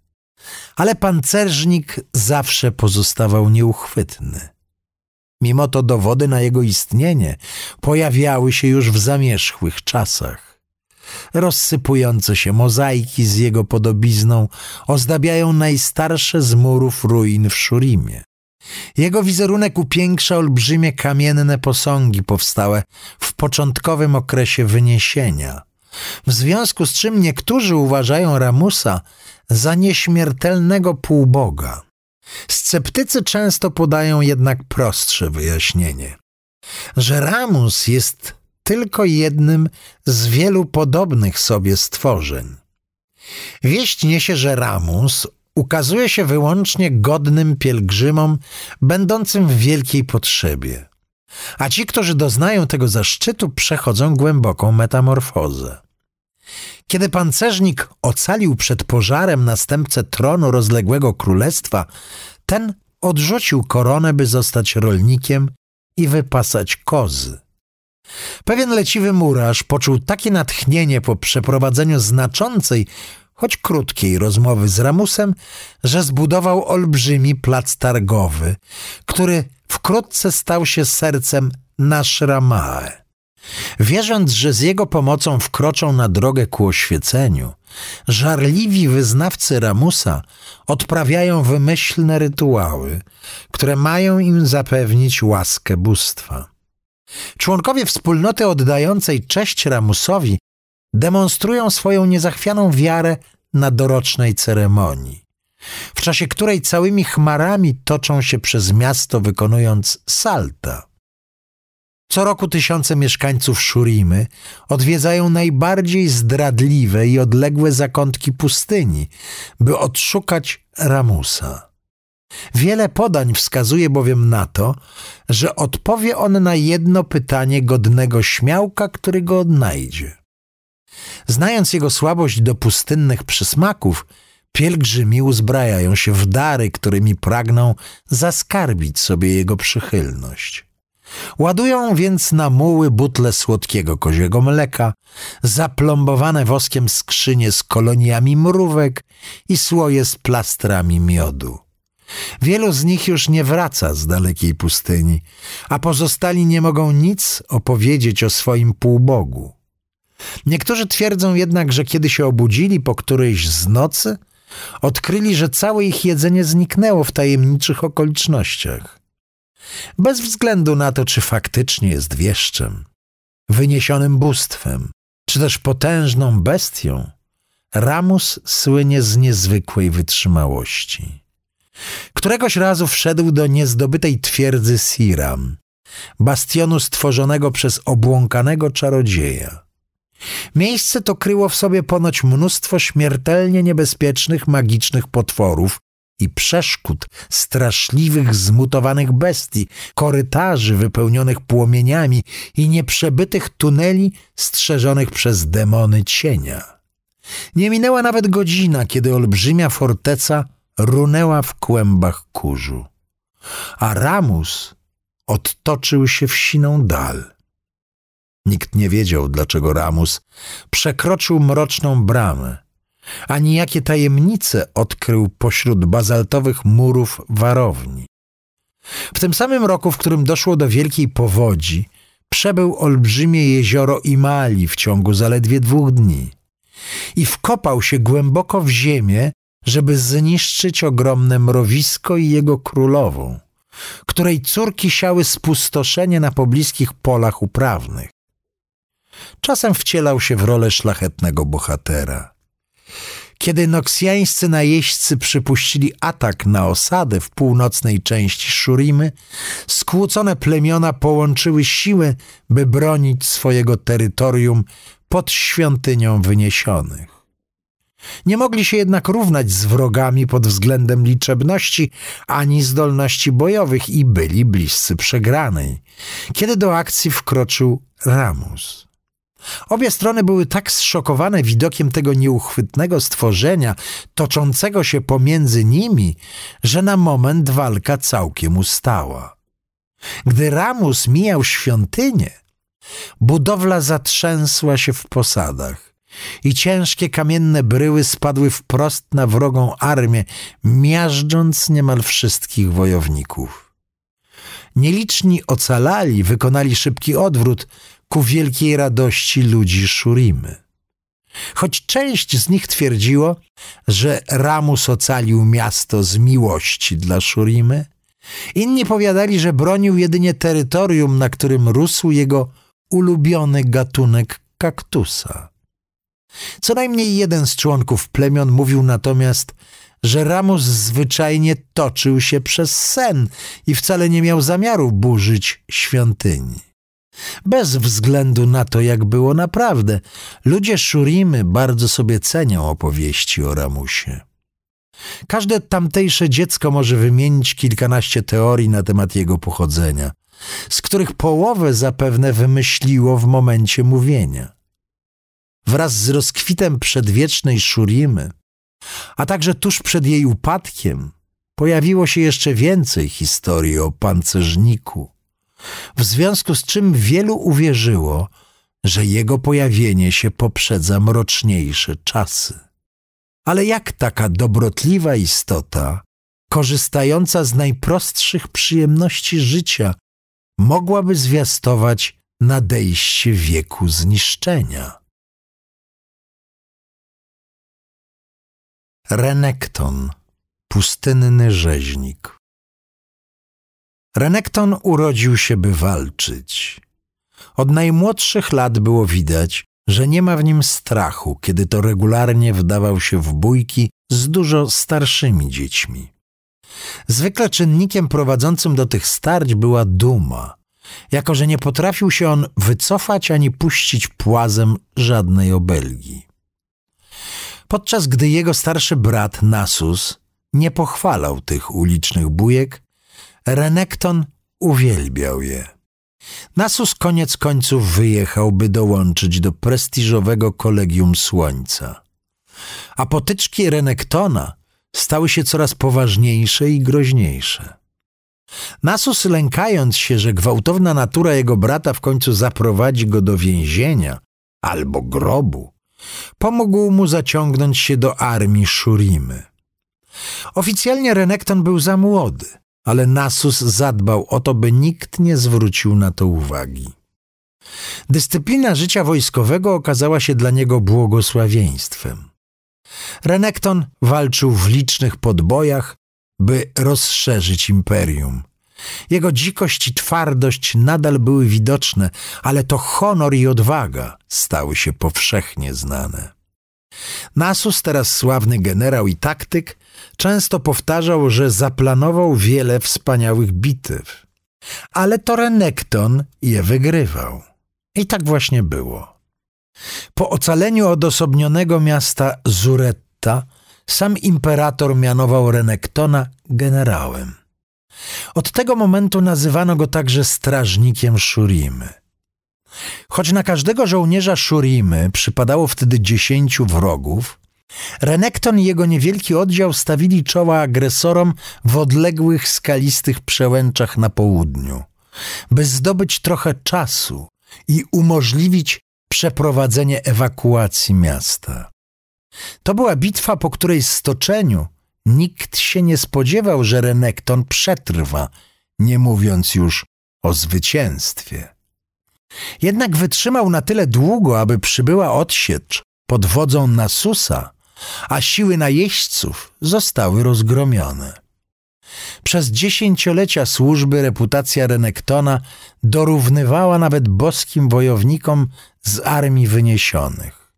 Ale pancerznik zawsze pozostawał nieuchwytny. Mimo to dowody na jego istnienie pojawiały się już w zamierzchłych czasach. Rozsypujące się mozaiki z jego podobizną ozdabiają najstarsze z murów ruin w Szurimie. Jego wizerunek upiększa olbrzymie kamienne posągi powstałe w początkowym okresie wyniesienia, w związku z czym niektórzy uważają Ramusa za nieśmiertelnego półboga. Sceptycy często podają jednak prostsze wyjaśnienie, że Ramus jest tylko jednym z wielu podobnych sobie stworzeń. Wieść niesie, że Ramus ukazuje się wyłącznie godnym pielgrzymom będącym w wielkiej potrzebie. A ci, którzy doznają tego zaszczytu, przechodzą głęboką metamorfozę. Kiedy pancerznik ocalił przed pożarem następcę tronu rozległego królestwa, ten odrzucił koronę, by zostać rolnikiem i wypasać kozy. Pewien leciwy murarz poczuł takie natchnienie po przeprowadzeniu znaczącej, choć krótkiej rozmowy z Ramusem, że zbudował olbrzymi plac targowy, który wkrótce stał się sercem Naszramae. Wierząc, że z jego pomocą wkroczą na drogę ku oświeceniu, żarliwi wyznawcy Ramusa odprawiają wymyślne rytuały, które mają im zapewnić łaskę bóstwa. Członkowie wspólnoty oddającej cześć Ramusowi demonstrują swoją niezachwianą wiarę na dorocznej ceremonii, w czasie której całymi chmarami toczą się przez miasto wykonując salta. Co roku tysiące mieszkańców Szurimy odwiedzają najbardziej zdradliwe i odległe zakątki pustyni, by odszukać Ramusa. Wiele podań wskazuje bowiem na to, że odpowie on na jedno pytanie godnego śmiałka, który go odnajdzie. Znając jego słabość do pustynnych przysmaków, pielgrzymi uzbrajają się w dary, którymi pragną zaskarbić sobie jego przychylność. Ładują więc na muły butle słodkiego koziego mleka, zaplombowane woskiem skrzynie z koloniami mrówek i słoje z plastrami miodu. Wielu z nich już nie wraca z dalekiej pustyni, a pozostali nie mogą nic opowiedzieć o swoim półbogu. Niektórzy twierdzą jednak, że kiedy się obudzili po którejś z nocy, odkryli, że całe ich jedzenie zniknęło w tajemniczych okolicznościach. Bez względu na to, czy faktycznie jest wieszczem, wyniesionym bóstwem, czy też potężną bestią, Ramus słynie z niezwykłej wytrzymałości. Któregoś razu wszedł do niezdobytej twierdzy Siram, bastionu stworzonego przez obłąkanego czarodzieja. Miejsce to kryło w sobie ponoć mnóstwo śmiertelnie niebezpiecznych magicznych potworów i przeszkód straszliwych, zmutowanych bestii, korytarzy wypełnionych płomieniami i nieprzebytych tuneli strzeżonych przez demony cienia. Nie minęła nawet godzina, kiedy olbrzymia forteca runęła w kłębach kurzu, a Ramus odtoczył się w siną dal. Nikt nie wiedział, dlaczego Ramus przekroczył mroczną bramę, ani jakie tajemnice odkrył pośród bazaltowych murów warowni. W tym samym roku, w którym doszło do wielkiej powodzi, przebył olbrzymie jezioro Imali w ciągu zaledwie dwóch dni i wkopał się głęboko w ziemię, żeby zniszczyć ogromne mrowisko i jego królową, której córki siały spustoszenie na pobliskich polach uprawnych. Czasem wcielał się w rolę szlachetnego bohatera. Kiedy noksjańscy najeźdźcy przypuścili atak na osadę w północnej części Szurimy, skłócone plemiona połączyły siły, by bronić swojego terytorium pod świątynią wyniesionych. Nie mogli się jednak równać z wrogami pod względem liczebności ani zdolności bojowych i byli bliscy przegranej, kiedy do akcji wkroczył Ramus. Obie strony były tak zszokowane widokiem tego nieuchwytnego stworzenia toczącego się pomiędzy nimi, że na moment walka całkiem ustała. Gdy Ramus mijał świątynię, budowla zatrzęsła się w posadach i ciężkie kamienne bryły spadły wprost na wrogą armię, miażdżąc niemal wszystkich wojowników. Nieliczni ocalali, wykonali szybki odwrót, ku wielkiej radości ludzi Szurimy. Choć część z nich twierdziło, że Ramus ocalił miasto z miłości dla Szurimy, inni powiadali, że bronił jedynie terytorium, na którym rósł jego ulubiony gatunek kaktusa. Co najmniej jeden z członków plemion mówił natomiast, że Ramus zwyczajnie toczył się przez sen i wcale nie miał zamiaru burzyć świątyni. Bez względu na to, jak było naprawdę, ludzie Szurimy bardzo sobie cenią opowieści o Ramusie. Każde tamtejsze dziecko może wymienić kilkanaście teorii na temat jego pochodzenia, z których połowę zapewne wymyśliło w momencie mówienia. Wraz z rozkwitem przedwiecznej Szurimy, a także tuż przed jej upadkiem, pojawiło się jeszcze więcej historii o pancerzniku, w związku z czym wielu uwierzyło, że jego pojawienie się poprzedza mroczniejsze czasy. Ale jak taka dobrotliwa istota, korzystająca z najprostszych przyjemności życia, mogłaby zwiastować nadejście wieku zniszczenia? Renekton, pustynny rzeźnik. Renekton urodził się, by walczyć. Od najmłodszych lat było widać, że nie ma w nim strachu, kiedy to regularnie wdawał się w bójki z dużo starszymi dziećmi. Zwykle czynnikiem prowadzącym do tych starć była duma, jako że nie potrafił się on wycofać ani puścić płazem żadnej obelgi. Podczas gdy jego starszy brat Nasus nie pochwalał tych ulicznych bujek, Renekton uwielbiał je. Nasus koniec końców wyjechał, by dołączyć do prestiżowego Kolegium Słońca. A potyczki Renektona stały się coraz poważniejsze i groźniejsze. Nasus, lękając się, że gwałtowna natura jego brata w końcu zaprowadzi go do więzienia albo grobu, pomógł mu zaciągnąć się do armii Szurimy. Oficjalnie Renekton był za młody, ale Nasus zadbał o to, by nikt nie zwrócił na to uwagi. Dyscyplina życia wojskowego okazała się dla niego błogosławieństwem. Renekton walczył w licznych podbojach, by rozszerzyć imperium. Jego dzikość i twardość nadal były widoczne, ale to honor i odwaga stały się powszechnie znane. Nasus, teraz sławny generał i taktyk, często powtarzał, że zaplanował wiele wspaniałych bitew. Ale to Renekton je wygrywał. I tak właśnie było. Po ocaleniu odosobnionego miasta Zuretta, sam imperator mianował Renektona generałem. Od tego momentu nazywano go także strażnikiem Szurimy. Choć na każdego żołnierza Szurimy przypadało wtedy dziesięciu wrogów, Renekton i jego niewielki oddział stawili czoła agresorom w odległych skalistych przełęczach na południu, by zdobyć trochę czasu i umożliwić przeprowadzenie ewakuacji miasta. To była bitwa, po której stoczeniu nikt się nie spodziewał, że Renekton przetrwa, nie mówiąc już o zwycięstwie. Jednak wytrzymał na tyle długo, aby przybyła odsiecz pod wodzą Nasusa, a siły najeźdźców zostały rozgromione. Przez dziesięciolecia służby reputacja Renektona dorównywała nawet boskim wojownikom z armii wyniesionych.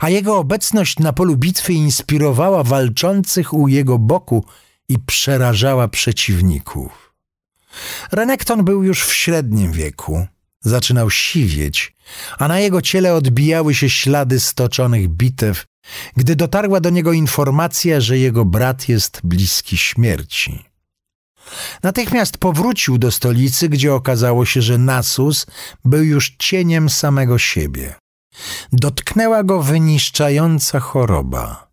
A jego obecność na polu bitwy inspirowała walczących u jego boku i przerażała przeciwników. Renekton był już w średnim wieku, zaczynał siwieć, a na jego ciele odbijały się ślady stoczonych bitew, gdy dotarła do niego informacja, że jego brat jest bliski śmierci. Natychmiast powrócił do stolicy, gdzie okazało się, że Nasus był już cieniem samego siebie. Dotknęła go wyniszczająca choroba.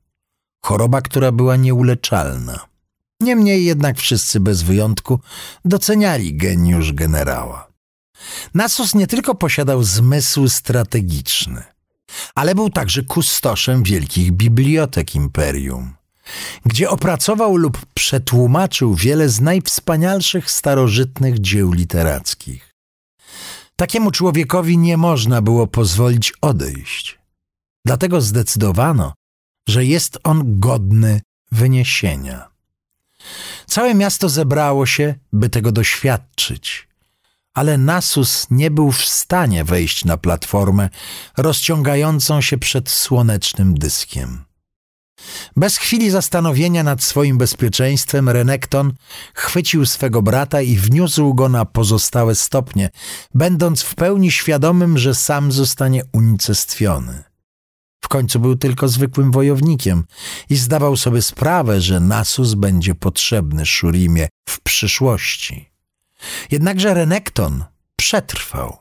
Choroba, która była nieuleczalna. Niemniej jednak wszyscy bez wyjątku doceniali geniusz generała. Nasus nie tylko posiadał zmysł strategiczny, ale był także kustoszem wielkich bibliotek imperium, gdzie opracował lub przetłumaczył wiele z najwspanialszych starożytnych dzieł literackich. Takiemu człowiekowi nie można było pozwolić odejść. Dlatego zdecydowano, że jest on godny wyniesienia. Całe miasto zebrało się, by tego doświadczyć ale Nasus nie był w stanie wejść na platformę rozciągającą się przed słonecznym dyskiem. Bez chwili zastanowienia nad swoim bezpieczeństwem Renekton chwycił swego brata i wniósł go na pozostałe stopnie, będąc w pełni świadomym, że sam zostanie unicestwiony. W końcu był tylko zwykłym wojownikiem i zdawał sobie sprawę, że Nasus będzie potrzebny Szurimie w przyszłości. Jednakże Renekton przetrwał.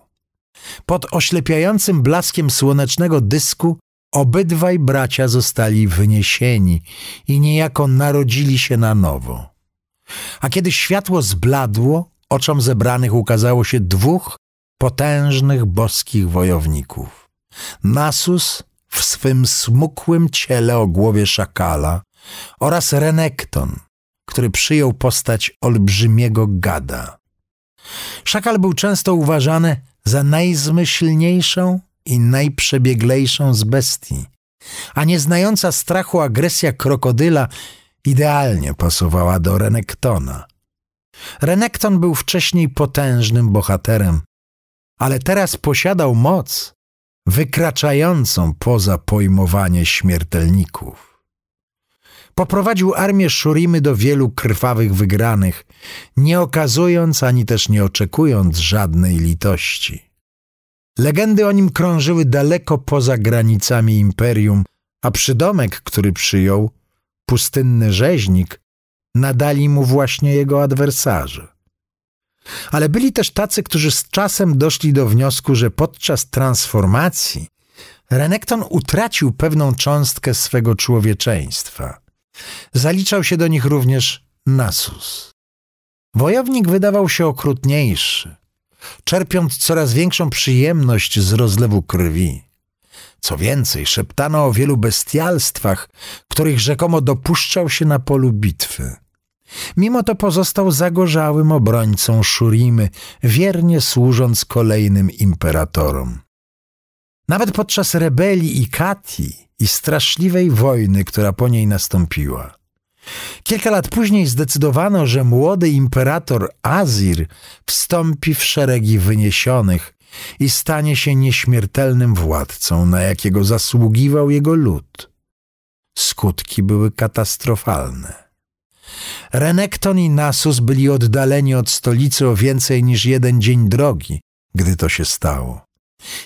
Pod oślepiającym blaskiem słonecznego dysku obydwaj bracia zostali wyniesieni i niejako narodzili się na nowo. A kiedy światło zbladło, oczom zebranych ukazało się dwóch potężnych boskich wojowników. Nasus w swym smukłym ciele o głowie szakala oraz Renekton, który przyjął postać olbrzymiego gada. Szakal był często uważany za najzmyślniejszą i najprzebieglejszą z bestii, a nieznająca strachu agresja krokodyla idealnie pasowała do Renektona. Renekton był wcześniej potężnym bohaterem, ale teraz posiadał moc wykraczającą poza pojmowanie śmiertelników. Poprowadził armię Szurimy do wielu krwawych wygranych, nie okazując ani też nie oczekując żadnej litości. Legendy o nim krążyły daleko poza granicami imperium, a przydomek, który przyjął, pustynny rzeźnik, nadali mu właśnie jego adwersarze. Ale byli też tacy, którzy z czasem doszli do wniosku, że podczas transformacji Renekton utracił pewną cząstkę swego człowieczeństwa – Zaliczał się do nich również Nasus. Wojownik wydawał się okrutniejszy, czerpiąc coraz większą przyjemność z rozlewu krwi. Co więcej, szeptano o wielu bestialstwach, których rzekomo dopuszczał się na polu bitwy. Mimo to pozostał zagorzałym obrońcą Szurimy, wiernie służąc kolejnym imperatorom. Nawet podczas rebelii i Kati i straszliwej wojny, która po niej nastąpiła. Kilka lat później zdecydowano, że młody imperator Azir wstąpi w szeregi wyniesionych i stanie się nieśmiertelnym władcą, na jakiego zasługiwał jego lud. Skutki były katastrofalne. Renekton i Nasus byli oddaleni od stolicy o więcej niż jeden dzień drogi, gdy to się stało,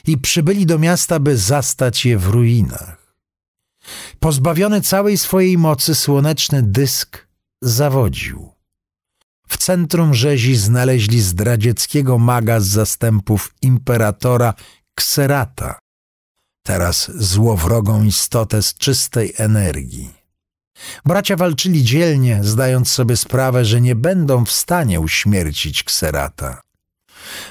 i przybyli do miasta, by zastać je w ruinach. Pozbawiony całej swojej mocy, słoneczny dysk zawodził. W centrum rzezi znaleźli zdradzieckiego maga z zastępów imperatora Kserata, teraz złowrogą istotę z czystej energii. Bracia walczyli dzielnie, zdając sobie sprawę, że nie będą w stanie uśmiercić Kserata.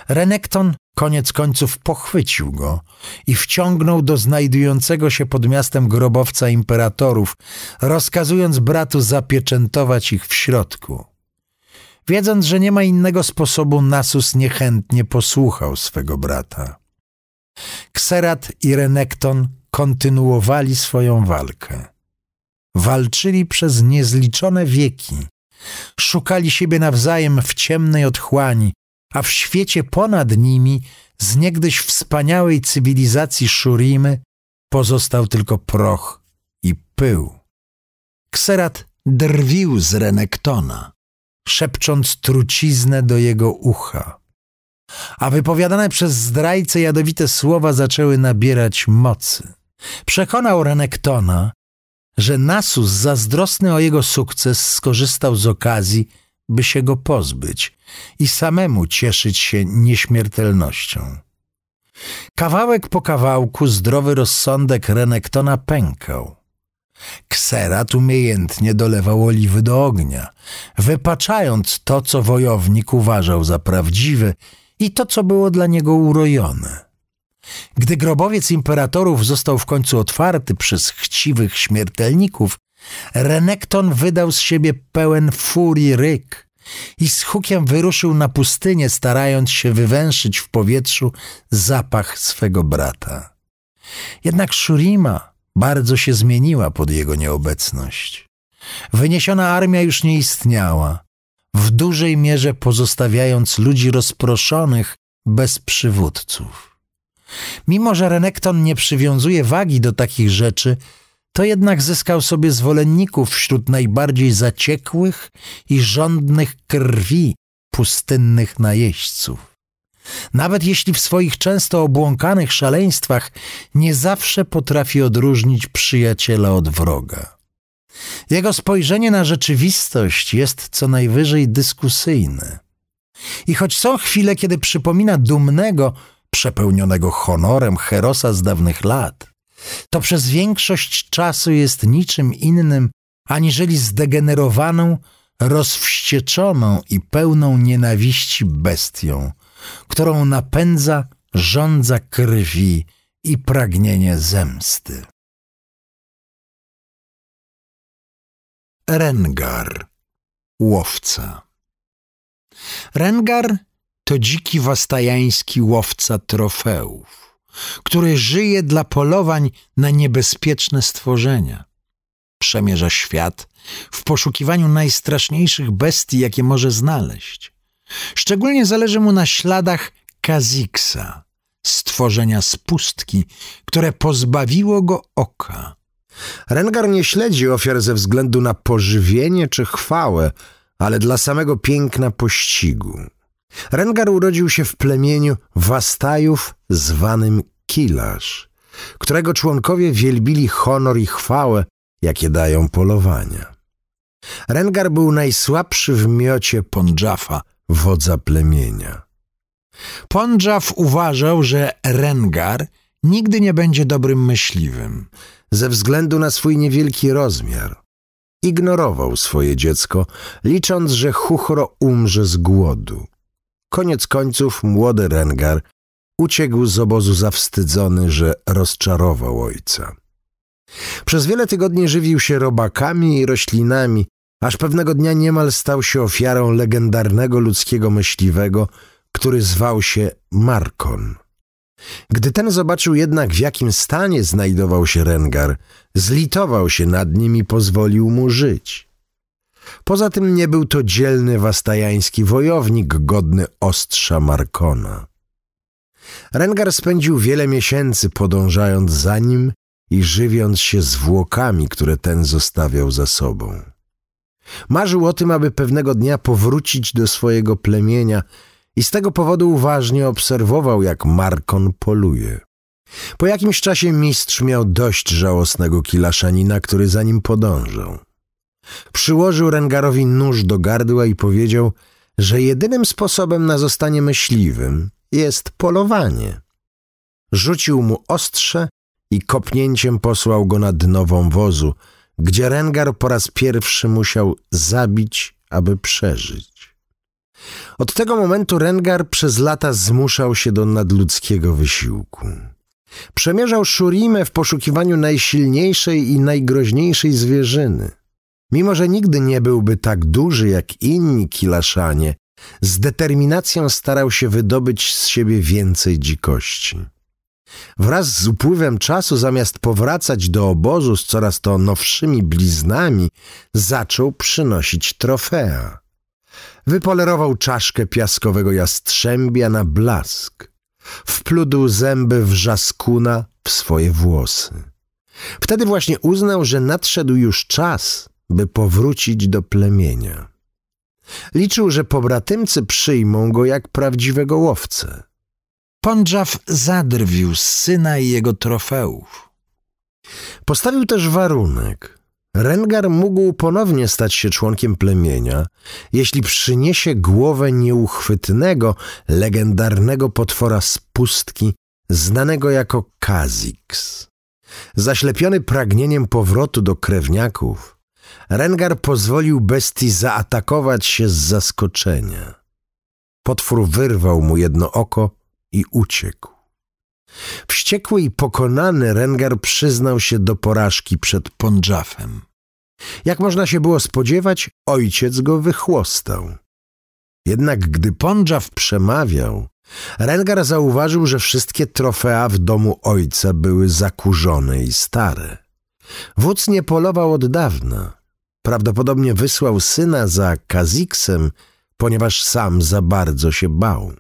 Renekton koniec końców pochwycił go i wciągnął do znajdującego się pod miastem grobowca imperatorów, rozkazując bratu zapieczętować ich w środku. Wiedząc, że nie ma innego sposobu, Nasus niechętnie posłuchał swego brata. Kserat i Renekton kontynuowali swoją walkę. Walczyli przez niezliczone wieki. Szukali siebie nawzajem w ciemnej otchłani, a w świecie ponad nimi, z niegdyś wspaniałej cywilizacji Szurimy, pozostał tylko proch i pył. Kserat drwił z Renektona, szepcząc truciznę do jego ucha. A wypowiadane przez zdrajcę jadowite słowa zaczęły nabierać mocy. Przekonał Renektona, że Nasus, zazdrosny o jego sukces, skorzystał z okazji, by się go pozbyć i samemu cieszyć się nieśmiertelnością. Kawałek po kawałku zdrowy rozsądek Renektona pękał. Kserat umiejętnie dolewał oliwy do ognia, wypaczając to, co wojownik uważał za prawdziwe i to, co było dla niego urojone. Gdy grobowiec imperatorów został w końcu otwarty przez chciwych śmiertelników, Renekton wydał z siebie pełen furii ryk i z hukiem wyruszył na pustynię, starając się wywęszyć w powietrzu zapach swego brata. Jednak Shurima bardzo się zmieniła pod jego nieobecność. Wyniesiona armia już nie istniała, w dużej mierze pozostawiając ludzi rozproszonych bez przywódców. Mimo, że Renekton nie przywiązuje wagi do takich rzeczy, to jednak zyskał sobie zwolenników wśród najbardziej zaciekłych i żądnych krwi pustynnych najeźdźców. Nawet jeśli w swoich często obłąkanych szaleństwach nie zawsze potrafi odróżnić przyjaciela od wroga. Jego spojrzenie na rzeczywistość jest co najwyżej dyskusyjne. I choć są chwile, kiedy przypomina dumnego, przepełnionego honorem herosa z dawnych lat, to przez większość czasu jest niczym innym aniżeli zdegenerowaną, rozwścieczoną i pełną nienawiści bestią, którą napędza żądza krwi i pragnienie zemsty. Rengar, łowca. Rengar to dziki wastajański łowca trofeów, który żyje dla polowań na niebezpieczne stworzenia. Przemierza świat w poszukiwaniu najstraszniejszych bestii, jakie może znaleźć. Szczególnie zależy mu na śladach Kaziksa, stworzenia z pustki, które pozbawiło go oka. Rengar nie śledzi ofiar ze względu na pożywienie czy chwałę, ale dla samego piękna pościgu. Rengar urodził się w plemieniu Wastajów zwanym Kilasz, którego członkowie wielbili honor i chwałę, jakie dają polowania. Rengar był najsłabszy w miocie Pondżafa, wodza plemienia. Pondżaf uważał, że Rengar nigdy nie będzie dobrym myśliwym, ze względu na swój niewielki rozmiar. Ignorował swoje dziecko, licząc, że Chuchro umrze z głodu. Koniec końców młody Rengar uciekł z obozu zawstydzony, że rozczarował ojca. Przez wiele tygodni żywił się robakami i roślinami, aż pewnego dnia niemal stał się ofiarą legendarnego ludzkiego myśliwego, który zwał się Markon. Gdy ten zobaczył jednak, w jakim stanie znajdował się Rengar, zlitował się nad nim i pozwolił mu żyć. Poza tym nie był to dzielny wastajański wojownik godny ostrza Markona. Rengar spędził wiele miesięcy podążając za nim i żywiąc się zwłokami, które ten zostawiał za sobą. Marzył o tym, aby pewnego dnia powrócić do swojego plemienia i z tego powodu uważnie obserwował, jak Markon poluje. Po jakimś czasie mistrz miał dość żałosnego kilaszanina, który za nim podążał. Przyłożył Rengarowi nóż do gardła i powiedział, że jedynym sposobem na zostanie myśliwym jest polowanie. Rzucił mu ostrze i kopnięciem posłał go na dno wąwozu, gdzie Rengar po raz pierwszy musiał zabić, aby przeżyć. Od tego momentu Rengar przez lata zmuszał się do nadludzkiego wysiłku. Przemierzał Szurimę w poszukiwaniu najsilniejszej i najgroźniejszej zwierzyny. Mimo, że nigdy nie byłby tak duży jak inni kilaszanie, z determinacją starał się wydobyć z siebie więcej dzikości. Wraz z upływem czasu, zamiast powracać do obozu z coraz to nowszymi bliznami, zaczął przynosić trofea. Wypolerował czaszkę piaskowego jastrzębia na blask. Wpludł zęby wrzaskuna w swoje włosy. Wtedy właśnie uznał, że nadszedł już czas, by powrócić do plemienia. Liczył, że pobratymcy przyjmą go jak prawdziwego łowcę. Pondżaw zadrwił z syna i jego trofeów. Postawił też warunek. Rengar mógł ponownie stać się członkiem plemienia, jeśli przyniesie głowę nieuchwytnego, legendarnego potwora z pustki, znanego jako Kazix. Zaślepiony pragnieniem powrotu do krewniaków, Rengar pozwolił bestii zaatakować się z zaskoczenia. Potwór wyrwał mu jedno oko i uciekł. Wściekły i pokonany Rengar przyznał się do porażki przed Pondżafem. Jak można się było spodziewać, ojciec go wychłostał. Jednak gdy Pondżaf przemawiał, Rengar zauważył, że wszystkie trofea w domu ojca były zakurzone i stare. Wódz nie polował od dawna. Prawdopodobnie wysłał syna za Kaziksem, ponieważ sam za bardzo się bał.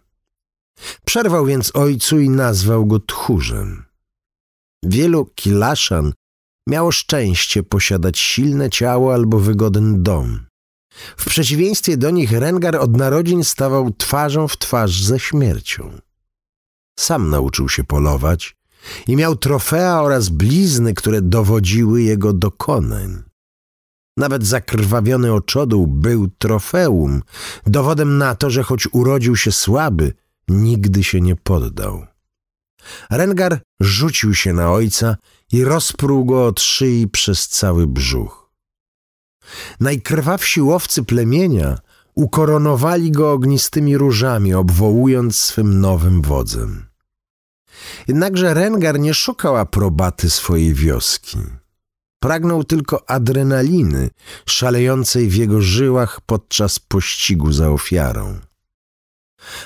Przerwał więc ojcu i nazwał go tchórzem. Wielu kilaszan miało szczęście posiadać silne ciało albo wygodny dom. W przeciwieństwie do nich Rengar od narodzin stawał twarzą w twarz ze śmiercią. Sam nauczył się polować i miał trofea oraz blizny, które dowodziły jego dokonań. Nawet zakrwawiony oczodół był trofeum, dowodem na to, że choć urodził się słaby, nigdy się nie poddał. Rengar rzucił się na ojca i rozpruł go od szyi przez cały brzuch. Najkrwawsi łowcy plemienia ukoronowali go ognistymi różami, obwołując swym nowym wodzem. Jednakże Rengar nie szukał aprobaty swojej wioski. Pragnął tylko adrenaliny szalejącej w jego żyłach podczas pościgu za ofiarą.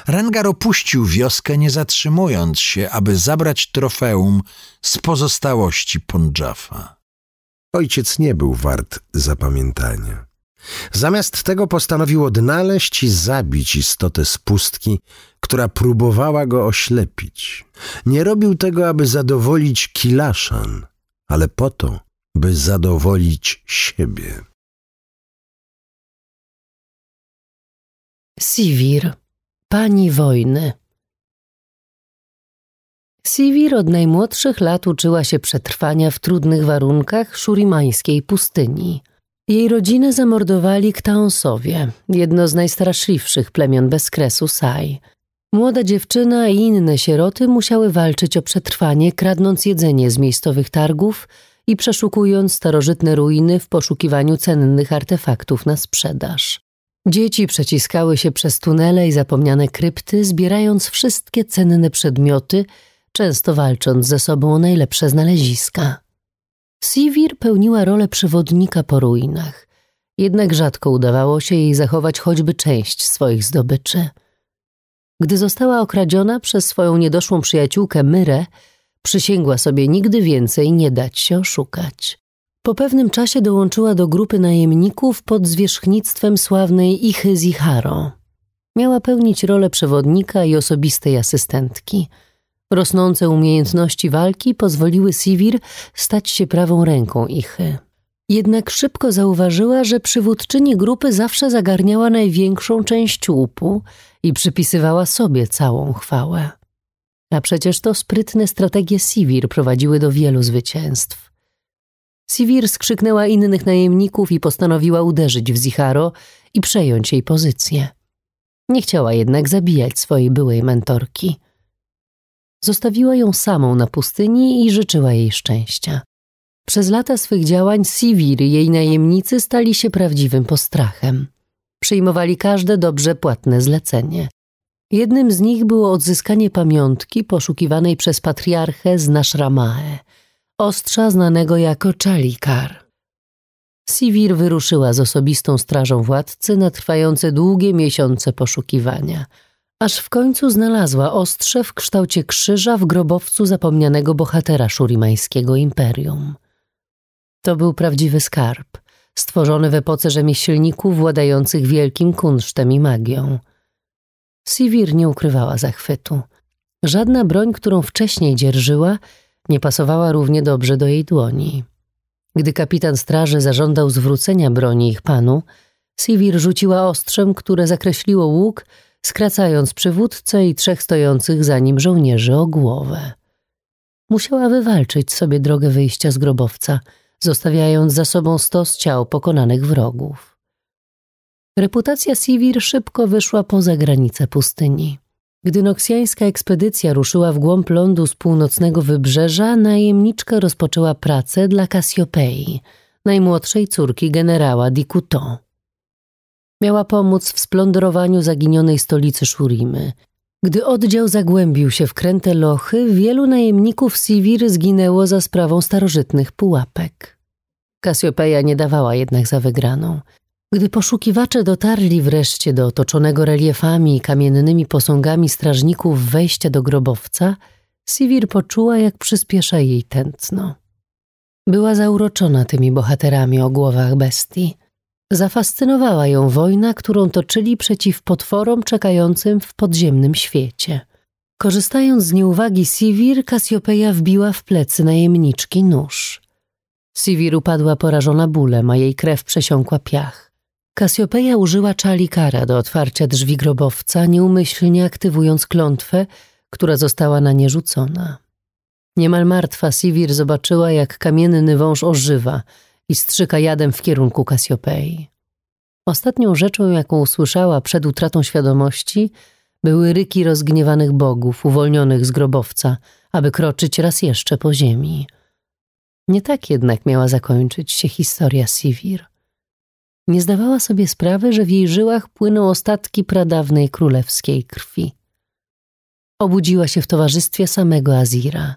Rengar opuścił wioskę, nie zatrzymując się, aby zabrać trofeum z pozostałości Pondżafa. Ojciec nie był wart zapamiętania. Zamiast tego postanowił odnaleźć i zabić istotę z pustki, która próbowała go oślepić. Nie robił tego, aby zadowolić Kilaszan, ale po to, by zadowolić siebie. Sivir Pani wojny. Sivir od najmłodszych lat uczyła się przetrwania w trudnych warunkach szurimańskiej pustyni. Jej rodzinę zamordowali Ktaonsowie, jedno z najstraszliwszych plemion bezkresu Sai. Młoda dziewczyna i inne sieroty musiały walczyć o przetrwanie, kradnąc jedzenie z miejscowych targów i przeszukując starożytne ruiny w poszukiwaniu cennych artefaktów na sprzedaż. Dzieci przeciskały się przez tunele i zapomniane krypty, zbierając wszystkie cenne przedmioty, często walcząc ze sobą o najlepsze znaleziska. Sivir pełniła rolę przewodnika po ruinach, jednak rzadko udawało się jej zachować choćby część swoich zdobyczy. Gdy została okradziona przez swoją niedoszłą przyjaciółkę Myrę, przysięgła sobie nigdy więcej nie dać się oszukać. Po pewnym czasie dołączyła do grupy najemników pod zwierzchnictwem sławnej Ichy Ziharo. Miała pełnić rolę przewodnika i osobistej asystentki. Rosnące umiejętności walki pozwoliły Sivir stać się prawą ręką Ichy. Jednak szybko zauważyła, że przywódczyni grupy zawsze zagarniała największą część łupu i przypisywała sobie całą chwałę. A przecież to sprytne strategie Sivir prowadziły do wielu zwycięstw. Sivir skrzyknęła innych najemników i postanowiła uderzyć w Zicharo i przejąć jej pozycję. Nie chciała jednak zabijać swojej byłej mentorki. Zostawiła ją samą na pustyni i życzyła jej szczęścia. Przez lata swych działań Sivir jej najemnicy stali się prawdziwym postrachem. Przyjmowali każde dobrze płatne zlecenie. Jednym z nich było odzyskanie pamiątki poszukiwanej przez patriarchę z Nashramae, ostrza znanego jako Chalikar. Sivir wyruszyła z osobistą strażą władcy na trwające długie miesiące poszukiwania, aż w końcu znalazła ostrze w kształcie krzyża w grobowcu zapomnianego bohatera szurimańskiego imperium. To był prawdziwy skarb, stworzony w epoce rzemieślników władających wielkim kunsztem i magią. Sivir nie ukrywała zachwytu. Żadna broń, którą wcześniej dzierżyła, nie pasowała równie dobrze do jej dłoni. Gdy kapitan straży zażądał zwrócenia broni ich panu, Sivir rzuciła ostrzem, które zakreśliło łuk, skracając przywódcę i trzech stojących za nim żołnierzy o głowę. Musiała wywalczyć sobie drogę wyjścia z grobowca – zostawiając za sobą stos ciał pokonanych wrogów. Reputacja Sivir szybko wyszła poza granice pustyni. Gdy noksjańska ekspedycja ruszyła w głąb lądu z północnego wybrzeża, najemniczka rozpoczęła pracę dla Kasiopei, najmłodszej córki generała Dikuto. Miała pomóc w splądrowaniu zaginionej stolicy Szurimy. Gdy oddział zagłębił się w kręte lochy, wielu najemników Sivir zginęło za sprawą starożytnych pułapek. Kasiopeja nie dawała jednak za wygraną. Gdy poszukiwacze dotarli wreszcie do otoczonego reliefami i kamiennymi posągami strażników wejścia do grobowca, Sivir poczuła, jak przyspiesza jej tętno. Była zauroczona tymi bohaterami o głowach bestii. Zafascynowała ją wojna, którą toczyli przeciw potworom czekającym w podziemnym świecie. Korzystając z nieuwagi Sivir, Kasiopeja wbiła w plecy najemniczki nóż. Sivir upadła porażona bólem, a jej krew przesiąkła piach. Kasiopeja użyła czalikara do otwarcia drzwi grobowca, nieumyślnie aktywując klątwę, która została na nie rzucona. Niemal martwa Sivir zobaczyła, jak kamienny wąż ożywa i strzyka jadem w kierunku Kasiopei. Ostatnią rzeczą, jaką usłyszała przed utratą świadomości, były ryki rozgniewanych bogów uwolnionych z grobowca, aby kroczyć raz jeszcze po ziemi – nie tak jednak miała zakończyć się historia Sivir. Nie zdawała sobie sprawy, że w jej żyłach płyną ostatki pradawnej królewskiej krwi. Obudziła się w towarzystwie samego Azira,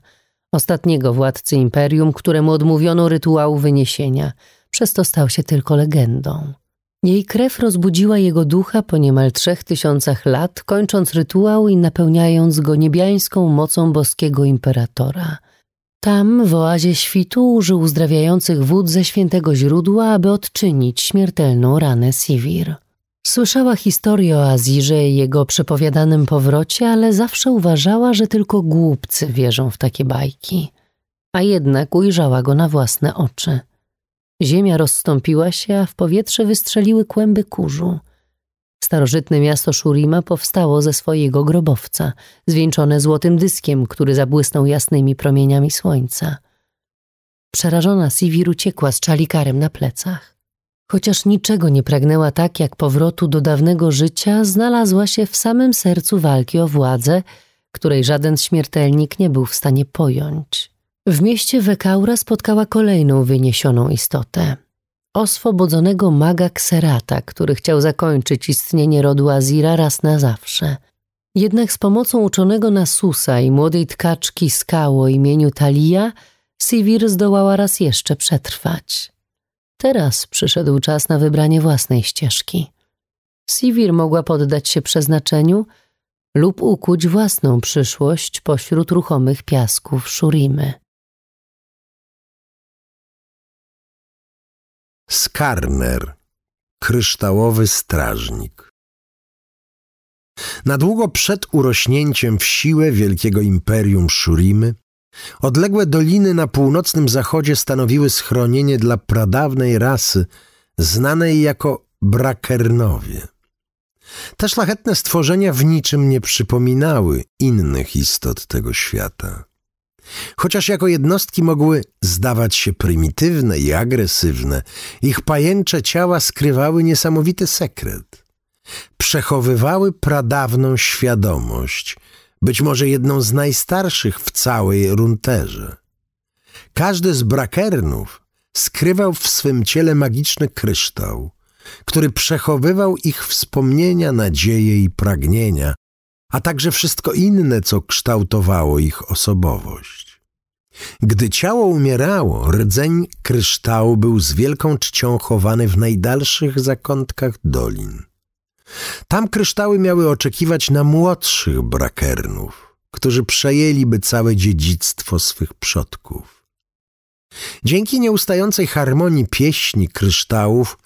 ostatniego władcy imperium, któremu odmówiono rytuału wyniesienia, przez to stał się tylko legendą. Jej krew rozbudziła jego ducha po niemal trzech tysiącach lat, kończąc rytuał i napełniając go niebiańską mocą boskiego imperatora – tam, w oazie świtu, użył uzdrawiających wód ze świętego źródła, aby odczynić śmiertelną ranę Sivir. Słyszała historię o Azirze i jego przepowiadanym powrocie, ale zawsze uważała, że tylko głupcy wierzą w takie bajki. A jednak ujrzała go na własne oczy. Ziemia rozstąpiła się, a w powietrze wystrzeliły kłęby kurzu – Starożytne miasto Shurima powstało ze swojego grobowca, zwieńczone złotym dyskiem, który zabłysnął jasnymi promieniami słońca. Przerażona Sivir uciekła z czalikarem na plecach. Chociaż niczego nie pragnęła tak jak powrotu do dawnego życia, znalazła się w samym sercu walki o władzę, której żaden śmiertelnik nie był w stanie pojąć. W mieście Wekaura spotkała kolejną wyniesioną istotę oswobodzonego maga Kserata, który chciał zakończyć istnienie rodu Azira raz na zawsze. Jednak z pomocą uczonego Nasusa i młodej tkaczki skał o imieniu Talia, Sivir zdołała raz jeszcze przetrwać. Teraz przyszedł czas na wybranie własnej ścieżki. Sivir mogła poddać się przeznaczeniu lub ukuć własną przyszłość pośród ruchomych piasków Szurimy. Skarner, kryształowy strażnik. Na długo przed urośnięciem w siłę wielkiego imperium Szurimy, odległe doliny na północnym zachodzie stanowiły schronienie dla pradawnej rasy znanej jako Brakernowie. Te szlachetne stworzenia w niczym nie przypominały innych istot tego świata. Chociaż jako jednostki mogły zdawać się prymitywne i agresywne, ich pajęcze ciała skrywały niesamowity sekret. Przechowywały pradawną świadomość, być może jedną z najstarszych w całej runterze. Każdy z brakernów skrywał w swym ciele magiczny kryształ, który przechowywał ich wspomnienia, nadzieje i pragnienia, a także wszystko inne, co kształtowało ich osobowość. Gdy ciało umierało, rdzeń kryształu był z wielką czcią chowany w najdalszych zakątkach dolin. Tam kryształy miały oczekiwać na młodszych brakernów, którzy przejęliby całe dziedzictwo swych przodków. Dzięki nieustającej harmonii pieśni kryształów,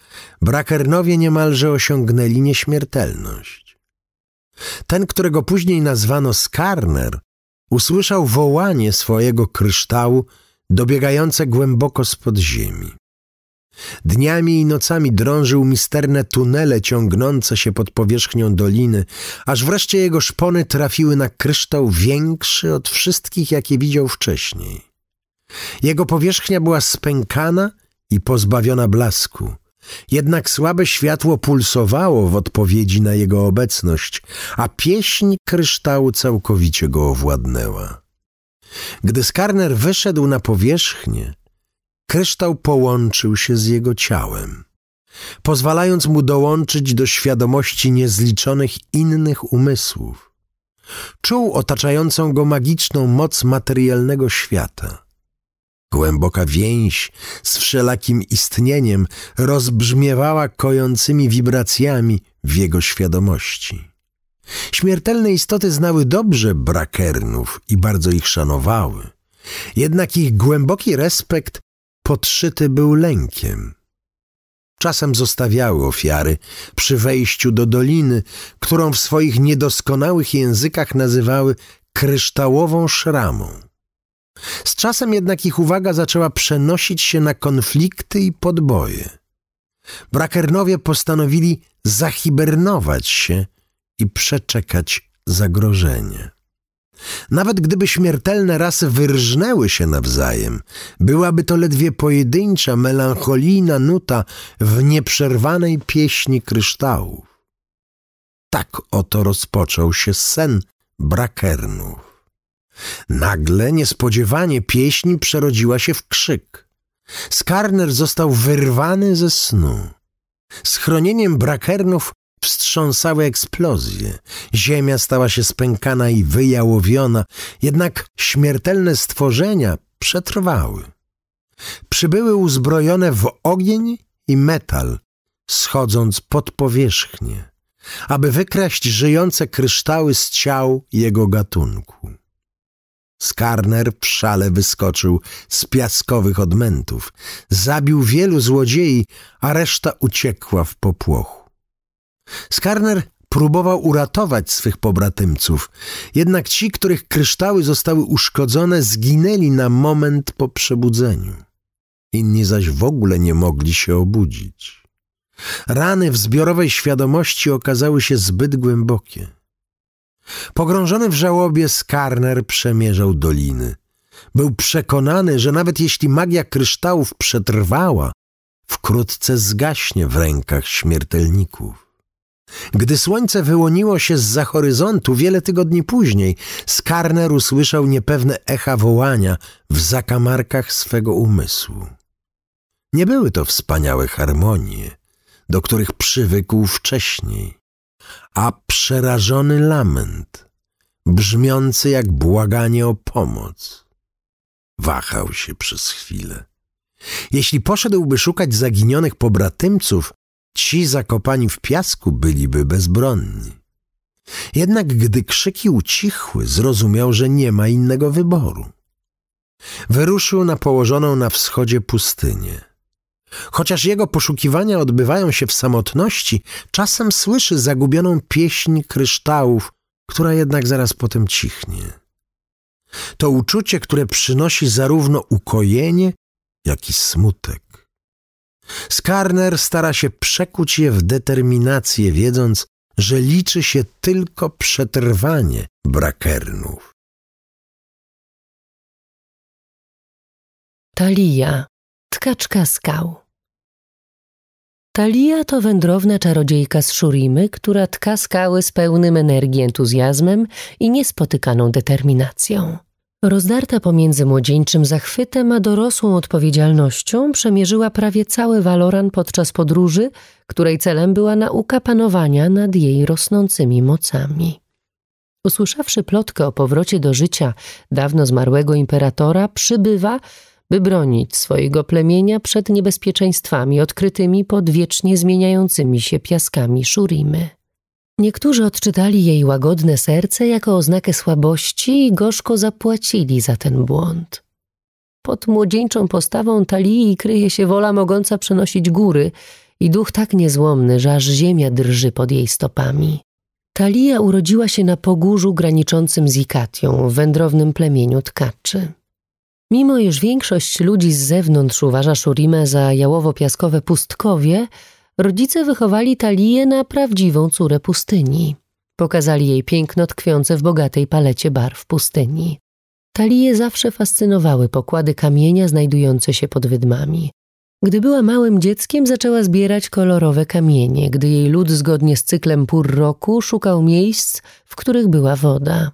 brakernowie niemalże osiągnęli nieśmiertelność. Ten, którego później nazwano Skarner, usłyszał wołanie swojego kryształu dobiegające głęboko spod ziemi. Dniami i nocami drążył misterne tunele ciągnące się pod powierzchnią doliny, aż wreszcie jego szpony trafiły na kryształ większy od wszystkich, jakie widział wcześniej. Jego powierzchnia była spękana i pozbawiona blasku – jednak słabe światło pulsowało w odpowiedzi na jego obecność, a pieśń kryształu całkowicie go owładnęła. Gdy Skarner wyszedł na powierzchnię, kryształ połączył się z jego ciałem, pozwalając mu dołączyć do świadomości niezliczonych innych umysłów. Czuł otaczającą go magiczną moc materialnego świata – Głęboka więź z wszelakim istnieniem rozbrzmiewała kojącymi wibracjami w jego świadomości. Śmiertelne istoty znały dobrze brakernów i bardzo ich szanowały. Jednak ich głęboki respekt podszyty był lękiem. Czasem zostawiały ofiary przy wejściu do doliny, którą w swoich niedoskonałych językach nazywały kryształową szramą. Z czasem jednak ich uwaga zaczęła przenosić się na konflikty i podboje. Brakernowie postanowili zahibernować się i przeczekać zagrożenie. Nawet gdyby śmiertelne rasy wyrżnęły się nawzajem, byłaby to ledwie pojedyncza, melancholijna nuta w nieprzerwanej pieśni kryształów. Tak oto rozpoczął się sen Brakernów. Nagle, niespodziewanie, pieśń przerodziła się w krzyk. Skarner został wyrwany ze snu. Schronieniem brakernów wstrząsały eksplozje. Ziemia stała się spękana i wyjałowiona, jednak śmiertelne stworzenia przetrwały. Przybyły uzbrojone w ogień i metal, schodząc pod powierzchnię, aby wykraść żyjące kryształy z ciał jego gatunku. Skarner w szale wyskoczył z piaskowych odmętów. Zabił wielu złodziei, a reszta uciekła w popłochu. Skarner próbował uratować swych pobratymców, jednak ci, których kryształy zostały uszkodzone, zginęli na moment po przebudzeniu. Inni zaś w ogóle nie mogli się obudzić. Rany w zbiorowej świadomości okazały się zbyt głębokie. Pogrążony w żałobie, Skarner przemierzał doliny. Był przekonany, że nawet jeśli magia kryształów przetrwała, wkrótce zgaśnie w rękach śmiertelników. Gdy słońce wyłoniło się z za horyzontu wiele tygodni później, Skarner usłyszał niepewne echa wołania w zakamarkach swego umysłu. Nie były to wspaniałe harmonie, do których przywykł wcześniej a przerażony lament, brzmiący jak błaganie o pomoc. Wahał się przez chwilę. Jeśli poszedłby szukać zaginionych pobratymców, ci zakopani w piasku byliby bezbronni. Jednak gdy krzyki ucichły, zrozumiał, że nie ma innego wyboru. Wyruszył na położoną na wschodzie pustynię. Chociaż jego poszukiwania odbywają się w samotności, czasem słyszy zagubioną pieśń kryształów, która jednak zaraz potem cichnie. To uczucie, które przynosi zarówno ukojenie, jak i smutek. Skarner stara się przekuć je w determinację, wiedząc, że liczy się tylko przetrwanie brakernów. Talia, tkaczka skał. Talia to wędrowna czarodziejka z Szurimy, która tka skały z pełnym energii entuzjazmem i niespotykaną determinacją. Rozdarta pomiędzy młodzieńczym zachwytem a dorosłą odpowiedzialnością, przemierzyła prawie cały Valoran podczas podróży, której celem była nauka panowania nad jej rosnącymi mocami. Usłyszawszy plotkę o powrocie do życia dawno zmarłego imperatora, przybywa, by bronić swojego plemienia przed niebezpieczeństwami odkrytymi pod wiecznie zmieniającymi się piaskami Szurimy. Niektórzy odczytali jej łagodne serce jako oznakę słabości i gorzko zapłacili za ten błąd. Pod młodzieńczą postawą Talii kryje się wola mogąca przenosić góry i duch tak niezłomny, że aż ziemia drży pod jej stopami. Talia urodziła się na pogórzu graniczącym z Ikatią, w wędrownym plemieniu tkaczy. Mimo iż większość ludzi z zewnątrz uważa Szurimę za jałowo-piaskowe pustkowie, rodzice wychowali Talię na prawdziwą córę pustyni. Pokazali jej piękno tkwiące w bogatej palecie barw pustyni. Talię zawsze fascynowały pokłady kamienia znajdujące się pod wydmami. Gdy była małym dzieckiem, zaczęła zbierać kolorowe kamienie, gdy jej lud zgodnie z cyklem pór roku szukał miejsc, w których była woda.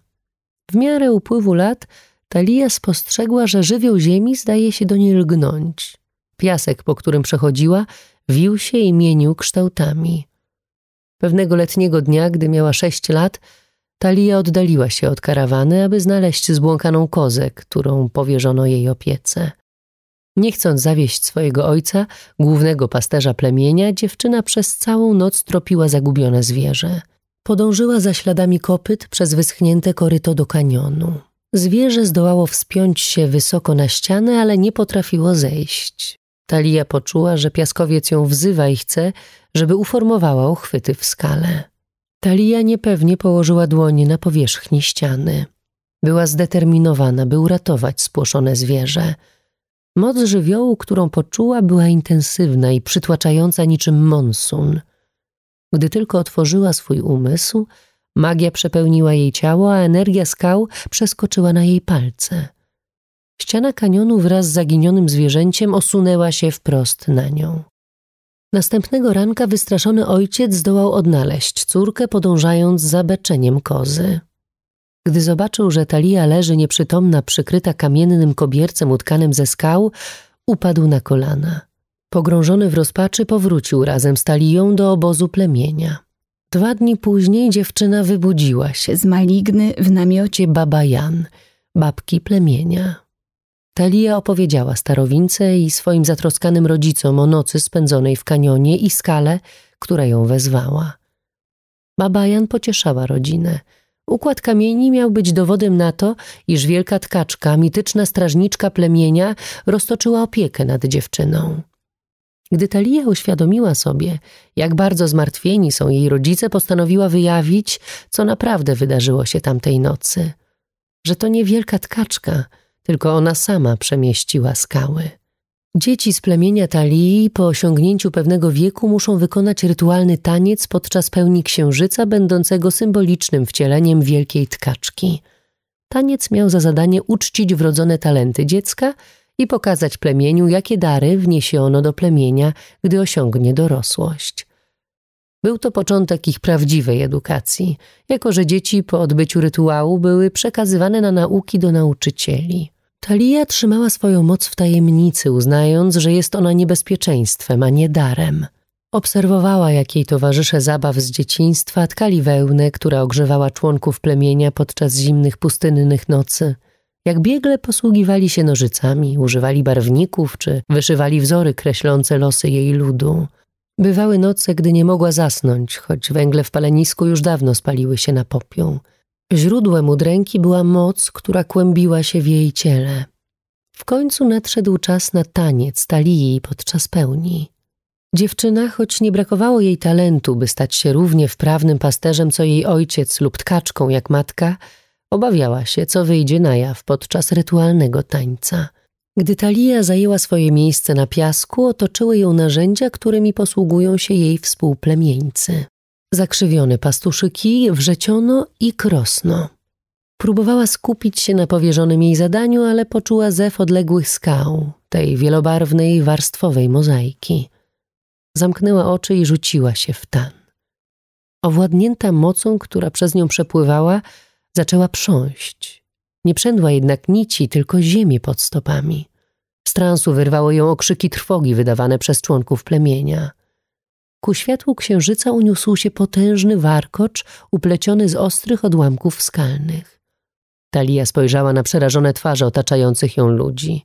W miarę upływu lat Talia spostrzegła, że żywioł ziemi zdaje się do niej lgnąć. Piasek, po którym przechodziła, wił się i mienił kształtami. Pewnego letniego dnia, gdy miała sześć lat, Talia oddaliła się od karawany, aby znaleźć zbłąkaną kozę, którą powierzono jej opiece. Nie chcąc zawieść swojego ojca, głównego pasterza plemienia, dziewczyna przez całą noc tropiła zagubione zwierzę. Podążyła za śladami kopyt przez wyschnięte koryto do kanionu. Zwierzę zdołało wspiąć się wysoko na ścianę, ale nie potrafiło zejść. Talia poczuła, że piaskowiec ją wzywa i chce, żeby uformowała uchwyty w skale. Talia niepewnie położyła dłonie na powierzchni ściany. Była zdeterminowana, by uratować spłoszone zwierzę. Moc żywiołu, którą poczuła, była intensywna i przytłaczająca niczym monsun. Gdy tylko otworzyła swój umysł, magia przepełniła jej ciało, a energia skał przeskoczyła na jej palce. Ściana kanionu wraz z zaginionym zwierzęciem osunęła się wprost na nią. Następnego ranka wystraszony ojciec zdołał odnaleźć córkę, podążając za beczeniem kozy. Gdy zobaczył, że Talia leży nieprzytomna, przykryta kamiennym kobiercem utkanym ze skał, upadł na kolana. Pogrążony w rozpaczy powrócił razem z Talią do obozu plemienia. Dwa dni później dziewczyna wybudziła się z maligny w namiocie Baba Jan, babki plemienia. Talia opowiedziała starowince i swoim zatroskanym rodzicom o nocy spędzonej w kanionie i skale, która ją wezwała. Baba Jan pocieszała rodzinę. Układ kamieni miał być dowodem na to, iż wielka tkaczka, mityczna strażniczka plemienia, roztoczyła opiekę nad dziewczyną. Gdy Talia uświadomiła sobie, jak bardzo zmartwieni są jej rodzice, postanowiła wyjawić, co naprawdę wydarzyło się tamtej nocy. Że to nie wielka tkaczka – tylko ona sama przemieściła skały. Dzieci z plemienia Talii po osiągnięciu pewnego wieku muszą wykonać rytualny taniec podczas pełni księżyca, będącego symbolicznym wcieleniem wielkiej tkaczki. Taniec miał za zadanie uczcić wrodzone talenty dziecka i pokazać plemieniu, jakie dary wniesie ono do plemienia, gdy osiągnie dorosłość. Był to początek ich prawdziwej edukacji, jako że dzieci po odbyciu rytuału były przekazywane na nauki do nauczycieli. Talia trzymała swoją moc w tajemnicy, uznając, że jest ona niebezpieczeństwem, a nie darem. Obserwowała, jak jej towarzysze zabaw z dzieciństwa tkali wełnę, która ogrzewała członków plemienia podczas zimnych pustynnych nocy. Jak biegle posługiwali się nożycami, używali barwników czy wyszywali wzory kreślące losy jej ludu. Bywały noce, gdy nie mogła zasnąć, choć węgle w palenisku już dawno spaliły się na popiół. Źródłem udręki była moc, która kłębiła się w jej ciele. W końcu nadszedł czas na taniec Talii podczas pełni. Dziewczyna, choć nie brakowało jej talentu, by stać się równie wprawnym pasterzem co jej ojciec lub tkaczką jak matka, obawiała się, co wyjdzie na jaw podczas rytualnego tańca. Gdy Talia zajęła swoje miejsce na piasku, otoczyły ją narzędzia, którymi posługują się jej współplemieńcy. Zakrzywione pastuszyki wrzeciono i krosno. Próbowała skupić się na powierzonym jej zadaniu, ale poczuła zew odległych skał, tej wielobarwnej, warstwowej mozaiki. Zamknęła oczy i rzuciła się w tan. Owładnięta mocą, która przez nią przepływała, zaczęła prząść. Nie przędła jednak nici, tylko ziemię pod stopami. Z transu wyrwało ją okrzyki trwogi wydawane przez członków plemienia. Ku światłu księżyca uniósł się potężny warkocz upleciony z ostrych odłamków skalnych. Talia spojrzała na przerażone twarze otaczających ją ludzi.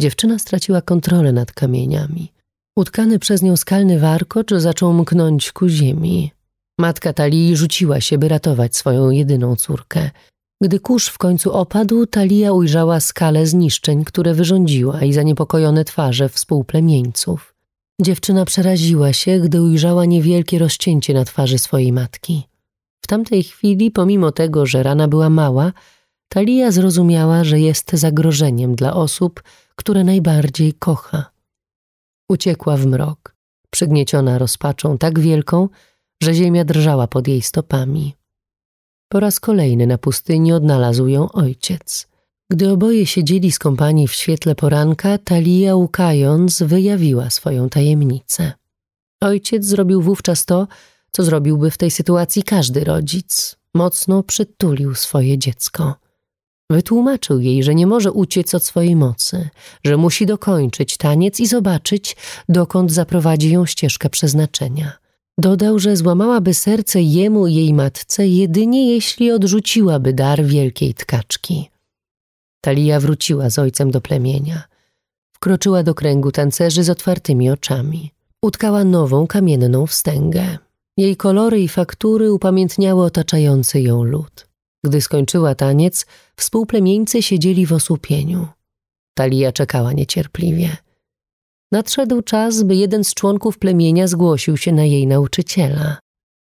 Dziewczyna straciła kontrolę nad kamieniami. Utkany przez nią skalny warkocz zaczął mknąć ku ziemi. Matka Talii rzuciła się, by ratować swoją jedyną córkę. Gdy kurz w końcu opadł, Talia ujrzała skalę zniszczeń, które wyrządziła i zaniepokojone twarze współplemieńców. Dziewczyna przeraziła się, gdy ujrzała niewielkie rozcięcie na twarzy swojej matki. W tamtej chwili, pomimo tego, że rana była mała, Talia zrozumiała, że jest zagrożeniem dla osób, które najbardziej kocha. Uciekła w mrok, przygnieciona rozpaczą tak wielką, że ziemia drżała pod jej stopami. Po raz kolejny na pustyni odnalazł ją ojciec. Gdy oboje siedzieli z kompanii w świetle poranka, Talia łkając wyjawiła swoją tajemnicę. Ojciec zrobił wówczas to, co zrobiłby w tej sytuacji każdy rodzic. Mocno przytulił swoje dziecko. Wytłumaczył jej, że nie może uciec od swojej mocy, że musi dokończyć taniec i zobaczyć, dokąd zaprowadzi ją ścieżka przeznaczenia. Dodał, że złamałaby serce jemu i jej matce jedynie jeśli odrzuciłaby dar wielkiej tkaczki. Talia wróciła z ojcem do plemienia. Wkroczyła do kręgu tancerzy z otwartymi oczami. Utkała nową kamienną wstęgę. Jej kolory i faktury upamiętniały otaczający ją lud. Gdy skończyła taniec, współplemieńcy siedzieli w osłupieniu. Talia czekała niecierpliwie. Nadszedł czas, by jeden z członków plemienia zgłosił się na jej nauczyciela.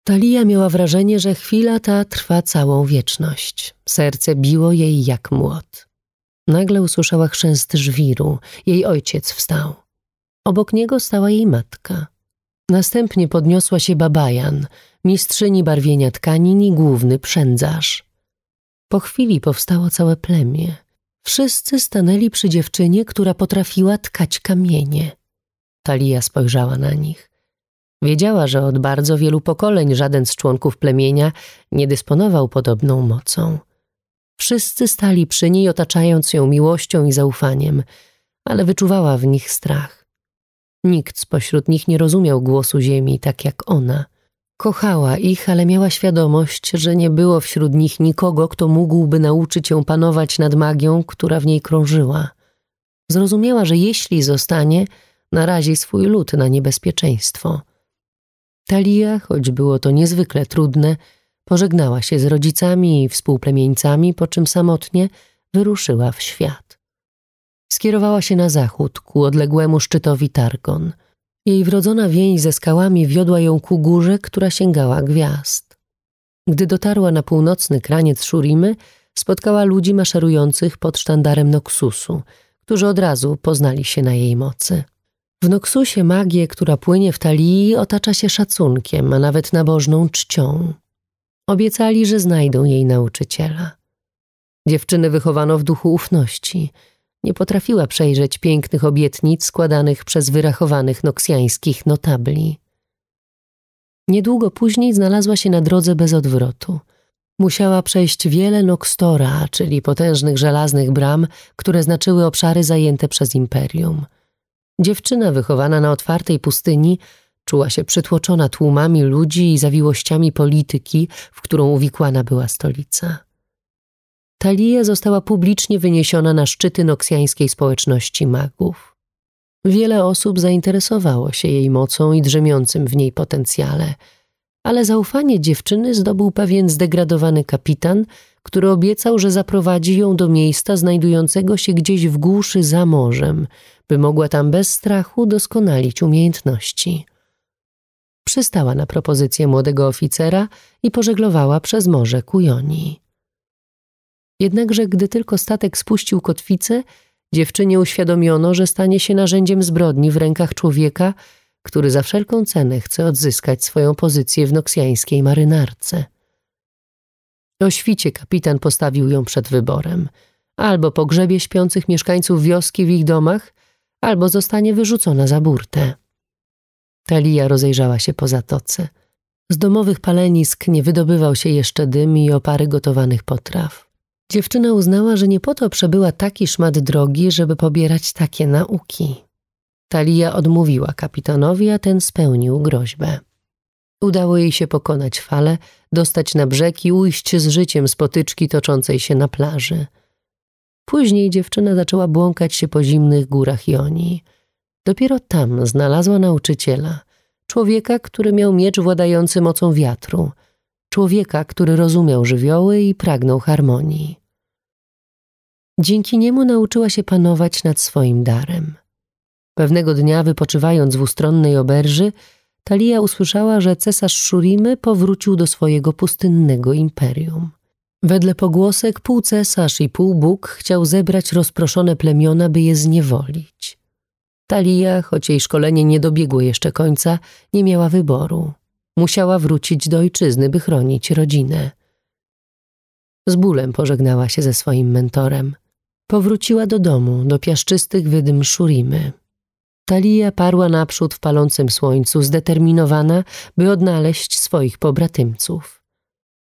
Talia miała wrażenie, że chwila ta trwa całą wieczność. Serce biło jej jak młot. Nagle usłyszała chrzęst żwiru. Jej ojciec wstał. Obok niego stała jej matka. Następnie podniosła się babajan, mistrzyni barwienia tkanin i główny przędzarz. Po chwili powstało całe plemię. Wszyscy stanęli przy dziewczynie, która potrafiła tkać kamienie. Talia spojrzała na nich. Wiedziała, że od bardzo wielu pokoleń żaden z członków plemienia nie dysponował podobną mocą. Wszyscy stali przy niej, otaczając ją miłością i zaufaniem, ale wyczuwała w nich strach. Nikt spośród nich nie rozumiał głosu ziemi tak jak ona. Kochała ich, ale miała świadomość, że nie było wśród nich nikogo, kto mógłby nauczyć ją panować nad magią, która w niej krążyła. Zrozumiała, że jeśli zostanie, narazi swój lud na niebezpieczeństwo. Talia, choć było to niezwykle trudne, pożegnała się z rodzicami i współplemieńcami, po czym samotnie wyruszyła w świat. Skierowała się na zachód, ku odległemu szczytowi Targon – jej wrodzona więź ze skałami wiodła ją ku górze, która sięgała gwiazd. Gdy dotarła na północny kraniec Szurimy, spotkała ludzi maszerujących pod sztandarem Noksusu, którzy od razu poznali się na jej mocy. W Noksusie magię, która płynie w talii, otacza się szacunkiem, a nawet nabożną czcią. Obiecali, że znajdą jej nauczyciela. Dziewczyny wychowano w duchu ufności – nie potrafiła przejrzeć pięknych obietnic składanych przez wyrachowanych noksjańskich notabli. Niedługo później znalazła się na drodze bez odwrotu. Musiała przejść wiele nokstora, czyli potężnych żelaznych bram, które znaczyły obszary zajęte przez imperium. Dziewczyna wychowana na otwartej pustyni czuła się przytłoczona tłumami ludzi i zawiłościami polityki, w którą uwikłana była stolica. Talia została publicznie wyniesiona na szczyty noksjańskiej społeczności magów. Wiele osób zainteresowało się jej mocą i drzemiącym w niej potencjale. ale zaufanie dziewczyny zdobył pewien zdegradowany kapitan, który obiecał, że zaprowadzi ją do miejsca znajdującego się gdzieś w głuszy za morzem, by mogła tam bez strachu doskonalić umiejętności. Przystała na propozycję młodego oficera i pożeglowała przez morze ku Jonii. Jednakże gdy tylko statek spuścił kotwicę, dziewczynie uświadomiono, że stanie się narzędziem zbrodni w rękach człowieka, który za wszelką cenę chce odzyskać swoją pozycję w noksjańskiej marynarce. O świcie kapitan postawił ją przed wyborem. Albo pogrzebie śpiących mieszkańców wioski w ich domach, albo zostanie wyrzucona za burtę. Talia rozejrzała się po zatoce. Z domowych palenisk nie wydobywał się jeszcze dym i opary gotowanych potraw. Dziewczyna uznała, że nie po to przebyła taki szmat drogi, żeby pobierać takie nauki. Talia odmówiła kapitanowi, a ten spełnił groźbę. Udało jej się pokonać fale, dostać na brzeg i ujść z życiem z potyczki toczącej się na plaży. Później dziewczyna zaczęła błąkać się po zimnych górach Jonii. Dopiero tam znalazła nauczyciela, człowieka, który miał miecz władający mocą wiatru, człowieka, który rozumiał żywioły i pragnął harmonii. Dzięki niemu nauczyła się panować nad swoim darem. Pewnego dnia, wypoczywając w ustronnej oberży, Talia usłyszała, że cesarz Szurimy powrócił do swojego pustynnego imperium. Wedle pogłosek pół cesarz i pół Bóg chciał zebrać rozproszone plemiona, by je zniewolić. Talia, choć jej szkolenie nie dobiegło jeszcze końca, nie miała wyboru. Musiała wrócić do ojczyzny, by chronić rodzinę. Z bólem pożegnała się ze swoim mentorem. Powróciła do domu, do piaszczystych wydym Szurimy. Talia parła naprzód w palącym słońcu, zdeterminowana, by odnaleźć swoich pobratymców.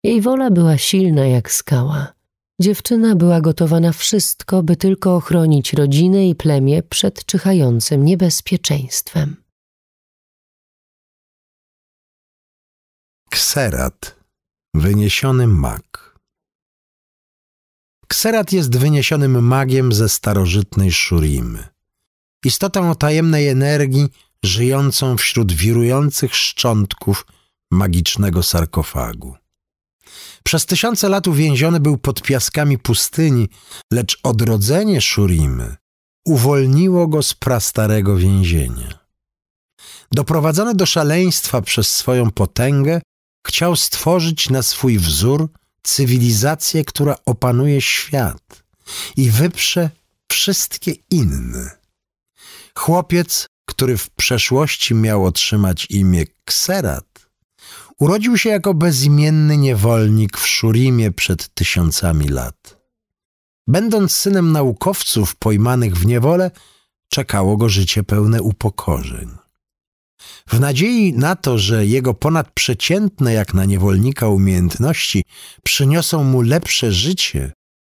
Jej wola była silna jak skała. Dziewczyna była gotowa na wszystko, by tylko ochronić rodzinę i plemię przed czyhającym niebezpieczeństwem. Kserat, wyniesiony mag. Kserat jest wyniesionym magiem ze starożytnej Szurimy istotą o tajemnej energii żyjącą wśród wirujących szczątków magicznego sarkofagu. Przez tysiące lat uwięziony był pod piaskami pustyni, lecz odrodzenie Szurimy uwolniło go z prastarego więzienia. Doprowadzony do szaleństwa przez swoją potęgę, chciał stworzyć na swój wzór cywilizację, która opanuje świat i wyprze wszystkie inne. Chłopiec, który w przeszłości miał otrzymać imię Kserat, urodził się jako bezimienny niewolnik w Szurimie przed tysiącami lat. Będąc synem naukowców pojmanych w niewolę, czekało go życie pełne upokorzeń. W nadziei na to, że jego ponadprzeciętne jak na niewolnika umiejętności przyniosą mu lepsze życie,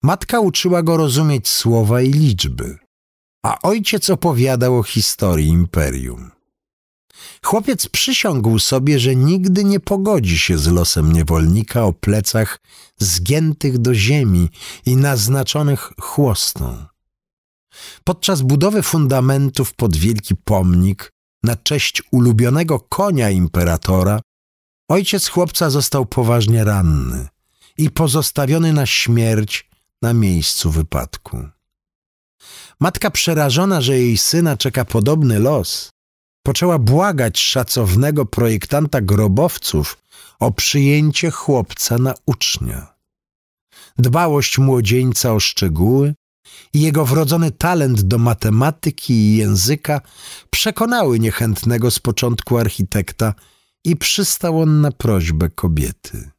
matka uczyła go rozumieć słowa i liczby a ojciec opowiadał o historii imperium. Chłopiec przysiągł sobie, że nigdy nie pogodzi się z losem niewolnika o plecach zgiętych do ziemi i naznaczonych chłostą. Podczas budowy fundamentów pod wielki pomnik na cześć ulubionego konia imperatora, ojciec chłopca został poważnie ranny i pozostawiony na śmierć na miejscu wypadku. Matka przerażona, że jej syna czeka podobny los, poczęła błagać szacownego projektanta grobowców o przyjęcie chłopca na ucznia. Dbałość młodzieńca o szczegóły i jego wrodzony talent do matematyki i języka przekonały niechętnego z początku architekta i przystał on na prośbę kobiety.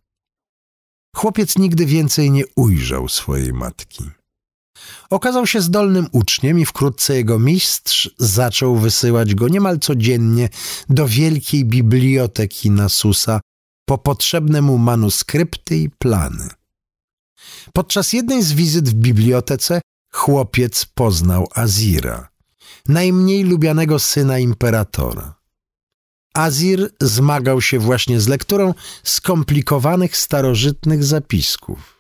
Chłopiec nigdy więcej nie ujrzał swojej matki. Okazał się zdolnym uczniem i wkrótce jego mistrz zaczął wysyłać go niemal codziennie do wielkiej biblioteki Nasusa po potrzebne mu manuskrypty i plany. Podczas jednej z wizyt w bibliotece chłopiec poznał Azira, najmniej lubianego syna imperatora. Azir zmagał się właśnie z lekturą skomplikowanych starożytnych zapisków.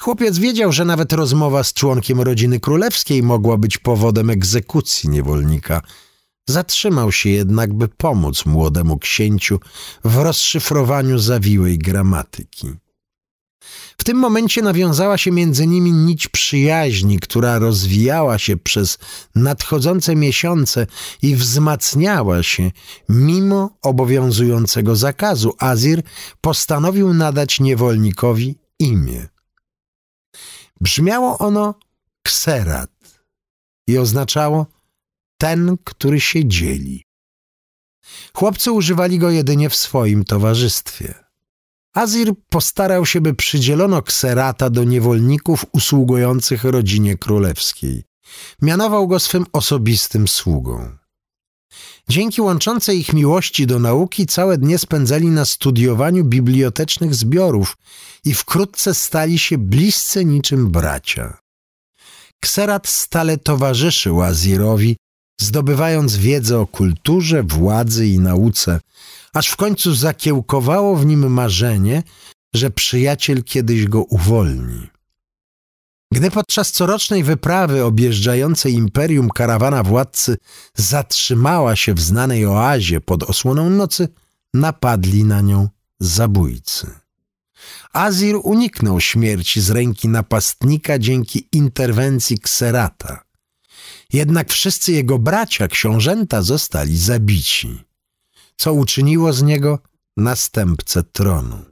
Chłopiec wiedział, że nawet rozmowa z członkiem rodziny królewskiej mogła być powodem egzekucji niewolnika, Zatrzymał się jednak, by pomóc młodemu księciu w rozszyfrowaniu zawiłej gramatyki. W tym momencie nawiązała się między nimi nić przyjaźni, która rozwijała się przez nadchodzące miesiące i wzmacniała się mimo obowiązującego zakazu. Azir postanowił nadać niewolnikowi imię. Brzmiało ono kserat i oznaczało ten, który się dzieli. Chłopcy używali go jedynie w swoim towarzystwie. Azir postarał się, by przydzielono kserata do niewolników usługujących rodzinie królewskiej. Mianował go swym osobistym sługą. Dzięki łączącej ich miłości do nauki całe dnie spędzali na studiowaniu bibliotecznych zbiorów i wkrótce stali się bliscy niczym bracia. Kserat stale towarzyszył Azirowi, zdobywając wiedzę o kulturze, władzy i nauce, aż w końcu zakiełkowało w nim marzenie, że przyjaciel kiedyś go uwolni. Gdy podczas corocznej wyprawy objeżdżającej imperium karawana władcy zatrzymała się w znanej oazie pod osłoną nocy, napadli na nią zabójcy. Azir uniknął śmierci z ręki napastnika dzięki interwencji Kserata. Jednak wszyscy jego bracia, książęta, zostali zabici, co uczyniło z niego następcę tronu.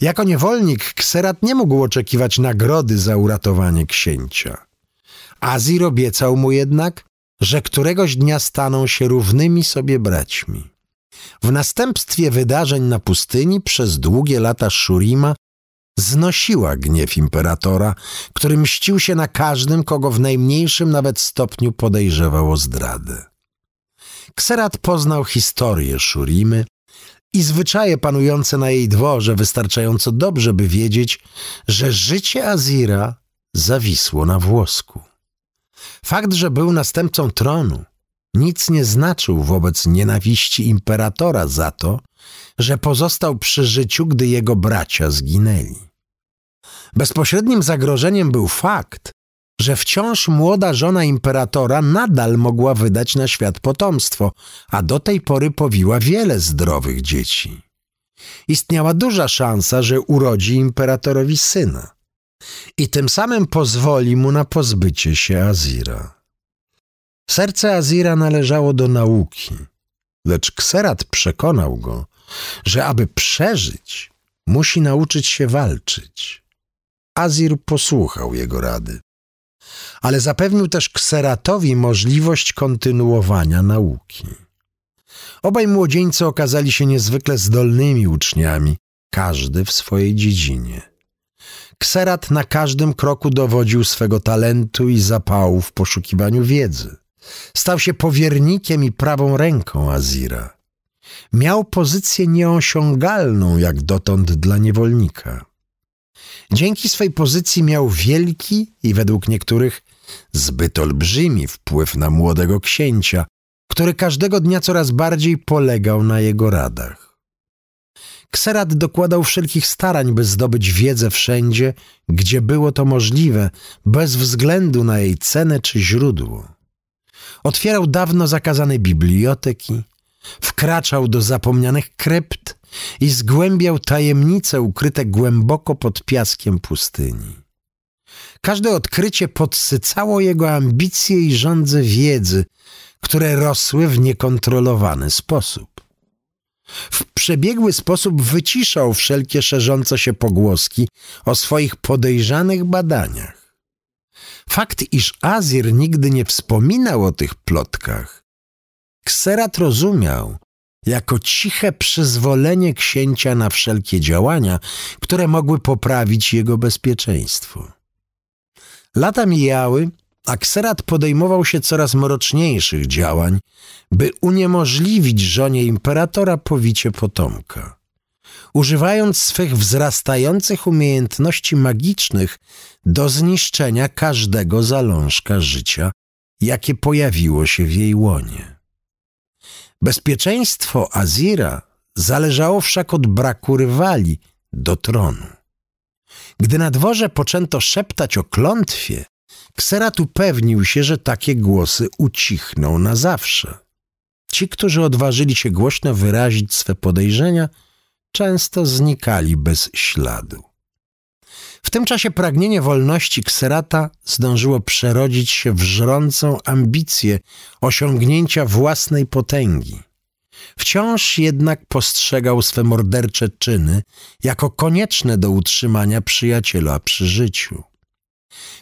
Jako niewolnik Kserat nie mógł oczekiwać nagrody za uratowanie księcia. Azir obiecał mu jednak, że któregoś dnia staną się równymi sobie braćmi. W następstwie wydarzeń na pustyni przez długie lata Shurima znosiła gniew imperatora, który mścił się na każdym, kogo w najmniejszym nawet stopniu podejrzewał o zdradę. Kserat poznał historię Szurimy i zwyczaje panujące na jej dworze wystarczająco dobrze, by wiedzieć, że życie Azira zawisło na włosku. Fakt, że był następcą tronu, nic nie znaczył wobec nienawiści imperatora za to, że pozostał przy życiu, gdy jego bracia zginęli. Bezpośrednim zagrożeniem był fakt, że wciąż młoda żona imperatora nadal mogła wydać na świat potomstwo, a do tej pory powiła wiele zdrowych dzieci. Istniała duża szansa, że urodzi imperatorowi syna i tym samym pozwoli mu na pozbycie się Azira. Serce Azira należało do nauki, lecz Kserat przekonał go, że aby przeżyć, musi nauczyć się walczyć. Azir posłuchał jego rady ale zapewnił też Kseratowi możliwość kontynuowania nauki. Obaj młodzieńcy okazali się niezwykle zdolnymi uczniami, każdy w swojej dziedzinie. Kserat na każdym kroku dowodził swego talentu i zapału w poszukiwaniu wiedzy. Stał się powiernikiem i prawą ręką Azira. Miał pozycję nieosiągalną jak dotąd dla niewolnika. Dzięki swej pozycji miał wielki i według niektórych zbyt olbrzymi wpływ na młodego księcia, który każdego dnia coraz bardziej polegał na jego radach. Kserat dokładał wszelkich starań, by zdobyć wiedzę wszędzie, gdzie było to możliwe, bez względu na jej cenę czy źródło. Otwierał dawno zakazane biblioteki, wkraczał do zapomnianych krypt i zgłębiał tajemnice ukryte głęboko pod piaskiem pustyni. Każde odkrycie podsycało jego ambicje i żądze wiedzy, które rosły w niekontrolowany sposób. W przebiegły sposób wyciszał wszelkie szerzące się pogłoski o swoich podejrzanych badaniach. Fakt, iż Azir nigdy nie wspominał o tych plotkach, Kserat rozumiał jako ciche przyzwolenie księcia na wszelkie działania, które mogły poprawić jego bezpieczeństwo. Lata mijały, a Kserat podejmował się coraz mroczniejszych działań, by uniemożliwić żonie imperatora powicie potomka. Używając swych wzrastających umiejętności magicznych do zniszczenia każdego zalążka życia, jakie pojawiło się w jej łonie. Bezpieczeństwo Azira zależało wszak od braku rywali do tronu. Gdy na dworze poczęto szeptać o klątwie, Kserat upewnił się, że takie głosy ucichną na zawsze. Ci, którzy odważyli się głośno wyrazić swe podejrzenia, często znikali bez śladu. W tym czasie pragnienie wolności Kserata zdążyło przerodzić się w żrącą ambicję osiągnięcia własnej potęgi. Wciąż jednak postrzegał swe mordercze czyny jako konieczne do utrzymania przyjaciela przy życiu.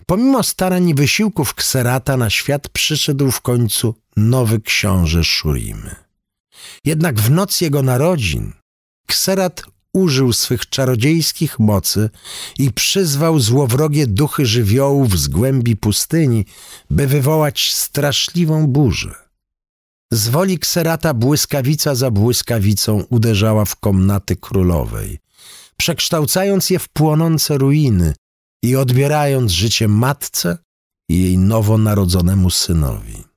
Pomimo starań i wysiłków Kserata na świat przyszedł w końcu nowy książę Szurimy. Jednak w noc jego narodzin Kserat użył swych czarodziejskich mocy i przyzwał złowrogie duchy żywiołów z głębi pustyni, by wywołać straszliwą burzę. Z woli Kserata błyskawica za błyskawicą uderzała w komnaty królowej, przekształcając je w płonące ruiny i odbierając życie matce i jej nowonarodzonemu synowi.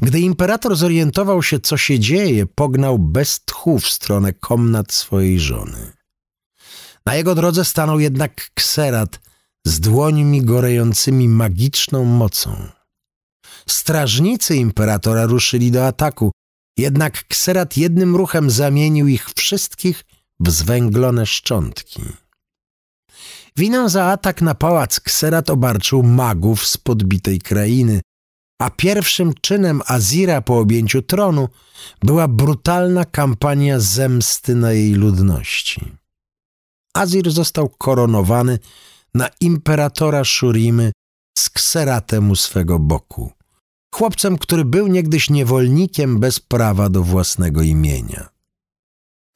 Gdy imperator zorientował się, co się dzieje, pognał bez tchu w stronę komnat swojej żony. Na jego drodze stanął jednak kserat z dłońmi gorejącymi magiczną mocą. Strażnicy imperatora ruszyli do ataku, jednak kserat jednym ruchem zamienił ich wszystkich w zwęglone szczątki. Winę za atak na pałac kserat obarczył magów z podbitej krainy, a pierwszym czynem Azira po objęciu tronu była brutalna kampania zemsty na jej ludności. Azir został koronowany na imperatora Szurimy z kseratem u swego boku. Chłopcem, który był niegdyś niewolnikiem bez prawa do własnego imienia.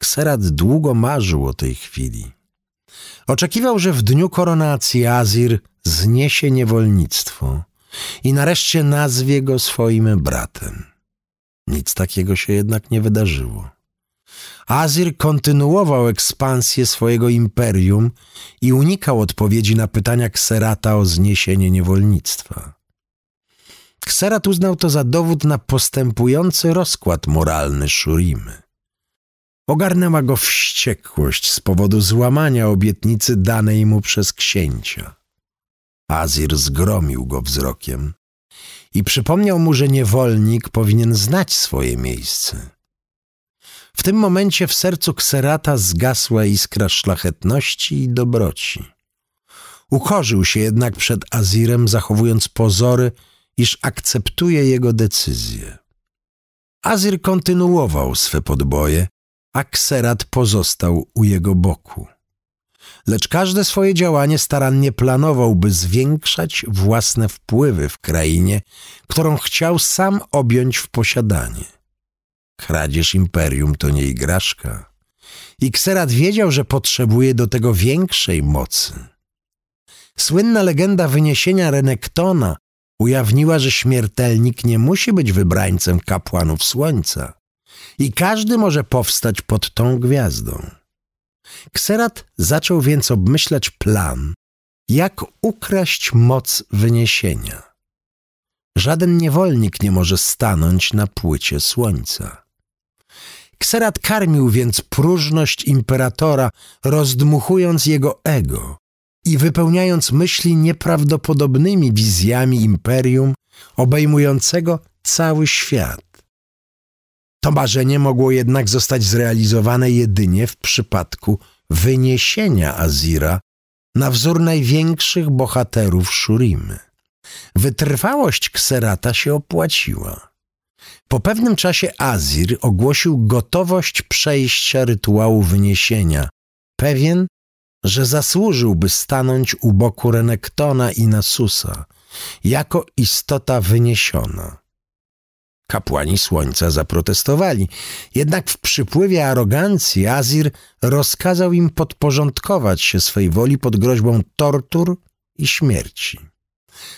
Kserat długo marzył o tej chwili. Oczekiwał, że w dniu koronacji Azir zniesie niewolnictwo i nareszcie nazwie go swoim bratem. Nic takiego się jednak nie wydarzyło. Azir kontynuował ekspansję swojego imperium i unikał odpowiedzi na pytania Kserata o zniesienie niewolnictwa. Kserat uznał to za dowód na postępujący rozkład moralny Szurimy. Ogarnęła go wściekłość z powodu złamania obietnicy danej mu przez księcia. Azir zgromił go wzrokiem i przypomniał mu, że niewolnik powinien znać swoje miejsce. W tym momencie w sercu Kserata zgasła iskra szlachetności i dobroci. Ukorzył się jednak przed Azirem, zachowując pozory, iż akceptuje jego decyzję. Azir kontynuował swe podboje, a Kserat pozostał u jego boku lecz każde swoje działanie starannie planował, by zwiększać własne wpływy w krainie, którą chciał sam objąć w posiadanie. Kradzież imperium to nie igraszka. I Kserat wiedział, że potrzebuje do tego większej mocy. Słynna legenda wyniesienia Renektona ujawniła, że śmiertelnik nie musi być wybrańcem kapłanów słońca i każdy może powstać pod tą gwiazdą. Kserat zaczął więc obmyślać plan, jak ukraść moc wyniesienia. Żaden niewolnik nie może stanąć na płycie słońca. Kserat karmił więc próżność imperatora, rozdmuchując jego ego i wypełniając myśli nieprawdopodobnymi wizjami imperium obejmującego cały świat. To marzenie mogło jednak zostać zrealizowane jedynie w przypadku wyniesienia Azira na wzór największych bohaterów Szurimy. Wytrwałość Kserata się opłaciła. Po pewnym czasie Azir ogłosił gotowość przejścia rytuału wyniesienia, pewien, że zasłużyłby stanąć u boku Renektona i Nasusa jako istota wyniesiona. Kapłani Słońca zaprotestowali, jednak w przypływie arogancji Azir rozkazał im podporządkować się swej woli pod groźbą tortur i śmierci.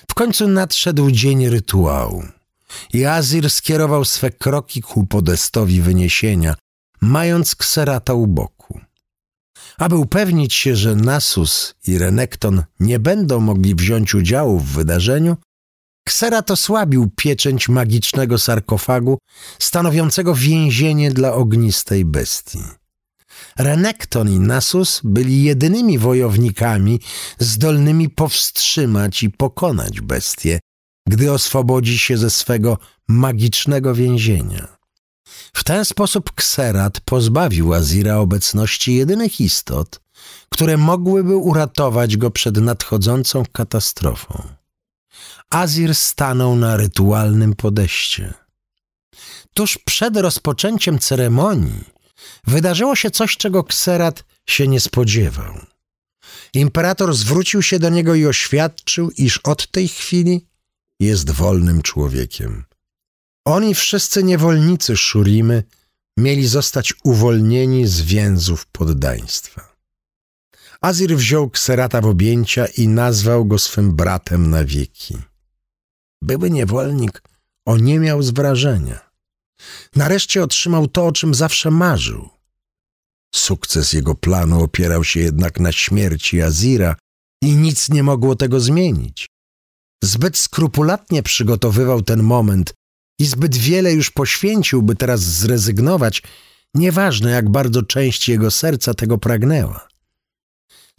W końcu nadszedł dzień rytuału i Azir skierował swe kroki ku podestowi wyniesienia, mając kserata u boku. Aby upewnić się, że Nasus i Renekton nie będą mogli wziąć udziału w wydarzeniu, Kserat osłabił pieczęć magicznego sarkofagu, stanowiącego więzienie dla ognistej bestii. Renekton i Nasus byli jedynymi wojownikami zdolnymi powstrzymać i pokonać bestię, gdy oswobodzi się ze swego magicznego więzienia. W ten sposób Kserat pozbawił Azira obecności jedynych istot, które mogłyby uratować go przed nadchodzącą katastrofą. Azir stanął na rytualnym podejście. Tuż przed rozpoczęciem ceremonii wydarzyło się coś, czego Kserat się nie spodziewał. Imperator zwrócił się do niego i oświadczył, iż od tej chwili jest wolnym człowiekiem. Oni wszyscy niewolnicy Szurimy mieli zostać uwolnieni z więzów poddaństwa. Azir wziął Kserata w objęcia i nazwał go swym bratem na wieki. Były niewolnik oniemiał z wrażenia. Nareszcie otrzymał to, o czym zawsze marzył. Sukces jego planu opierał się jednak na śmierci Azira i nic nie mogło tego zmienić. Zbyt skrupulatnie przygotowywał ten moment i zbyt wiele już poświęcił, by teraz zrezygnować, nieważne jak bardzo część jego serca tego pragnęła.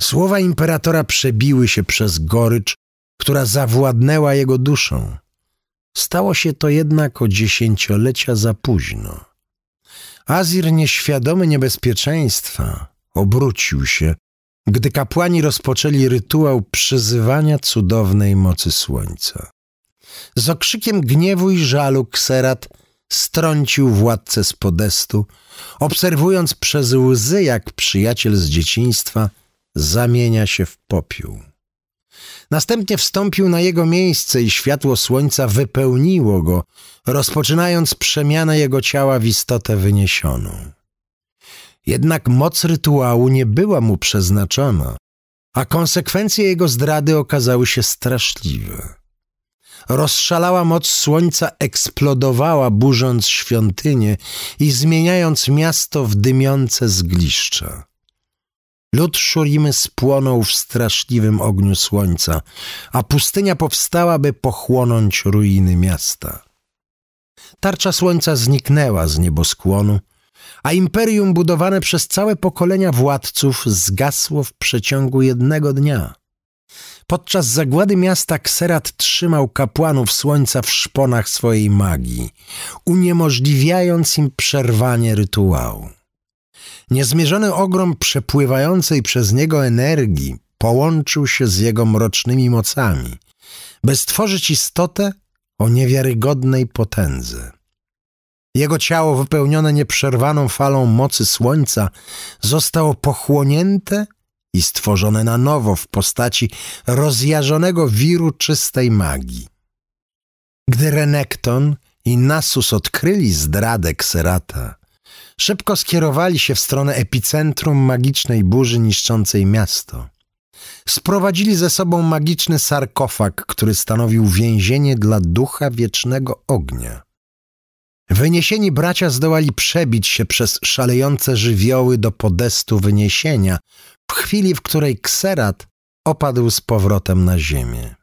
Słowa imperatora przebiły się przez gorycz, która zawładnęła jego duszą. Stało się to jednak o dziesięciolecia za późno. Azir, nieświadomy niebezpieczeństwa, obrócił się, gdy kapłani rozpoczęli rytuał przyzywania cudownej mocy słońca. Z okrzykiem gniewu i żalu Kserat strącił władcę z podestu, obserwując przez łzy, jak przyjaciel z dzieciństwa zamienia się w popiół. Następnie wstąpił na jego miejsce i światło słońca wypełniło go, rozpoczynając przemianę jego ciała w istotę wyniesioną. Jednak moc rytuału nie była mu przeznaczona, a konsekwencje jego zdrady okazały się straszliwe. Rozszalała moc słońca eksplodowała, burząc świątynię i zmieniając miasto w dymiące zgliszcza. Lud Szurimy spłonął w straszliwym ogniu słońca, a pustynia powstała, by pochłonąć ruiny miasta. Tarcza słońca zniknęła z nieboskłonu, a imperium budowane przez całe pokolenia władców zgasło w przeciągu jednego dnia. Podczas zagłady miasta Kserat trzymał kapłanów słońca w szponach swojej magii, uniemożliwiając im przerwanie rytuału. Niezmierzony ogrom przepływającej przez niego energii połączył się z jego mrocznymi mocami, by stworzyć istotę o niewiarygodnej potędze. Jego ciało wypełnione nieprzerwaną falą mocy słońca zostało pochłonięte i stworzone na nowo w postaci rozjarzonego wiru czystej magii. Gdy Renekton i Nasus odkryli zdradę Kserata, szybko skierowali się w stronę epicentrum magicznej burzy niszczącej miasto. Sprowadzili ze sobą magiczny sarkofag, który stanowił więzienie dla ducha wiecznego ognia. Wyniesieni bracia zdołali przebić się przez szalejące żywioły do podestu wyniesienia, w chwili, w której kserat opadł z powrotem na ziemię.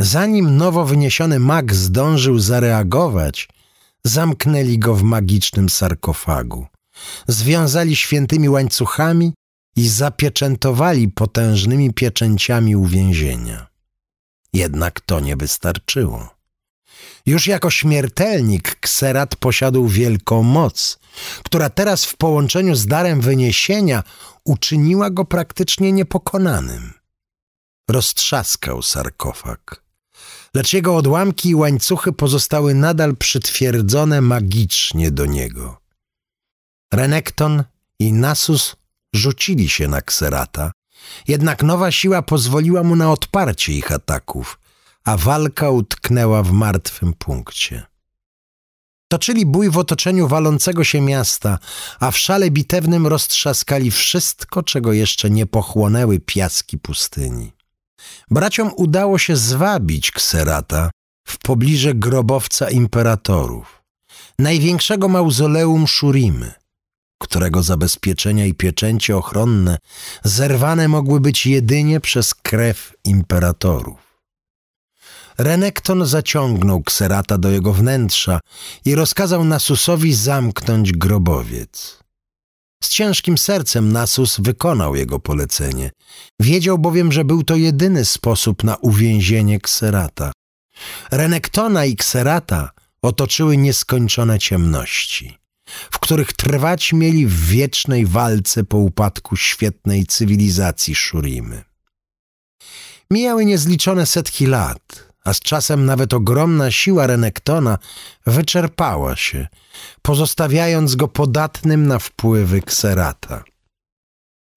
Zanim nowo wyniesiony mag zdążył zareagować, zamknęli go w magicznym sarkofagu. Związali świętymi łańcuchami i zapieczętowali potężnymi pieczęciami uwięzienia. Jednak to nie wystarczyło. Już jako śmiertelnik Kserat posiadał wielką moc, która teraz w połączeniu z darem wyniesienia uczyniła go praktycznie niepokonanym. Roztrzaskał sarkofag, lecz jego odłamki i łańcuchy pozostały nadal przytwierdzone magicznie do niego. Renekton i Nasus rzucili się na Kserata, jednak nowa siła pozwoliła mu na odparcie ich ataków – a walka utknęła w martwym punkcie. Toczyli bój w otoczeniu walącego się miasta, a w szale bitewnym roztrzaskali wszystko, czego jeszcze nie pochłonęły piaski pustyni. Braciom udało się zwabić Kserata w pobliże grobowca imperatorów, największego mauzoleum Szurimy, którego zabezpieczenia i pieczęcie ochronne zerwane mogły być jedynie przez krew imperatorów. Renekton zaciągnął kserata do jego wnętrza i rozkazał Nasusowi zamknąć grobowiec. Z ciężkim sercem Nasus wykonał jego polecenie. Wiedział bowiem, że był to jedyny sposób na uwięzienie Kserata. Renektona i Kserata otoczyły nieskończone ciemności, w których trwać mieli w wiecznej walce po upadku świetnej cywilizacji Szurimy. Mijały niezliczone setki lat, a z czasem nawet ogromna siła Renektona wyczerpała się, pozostawiając go podatnym na wpływy kserata.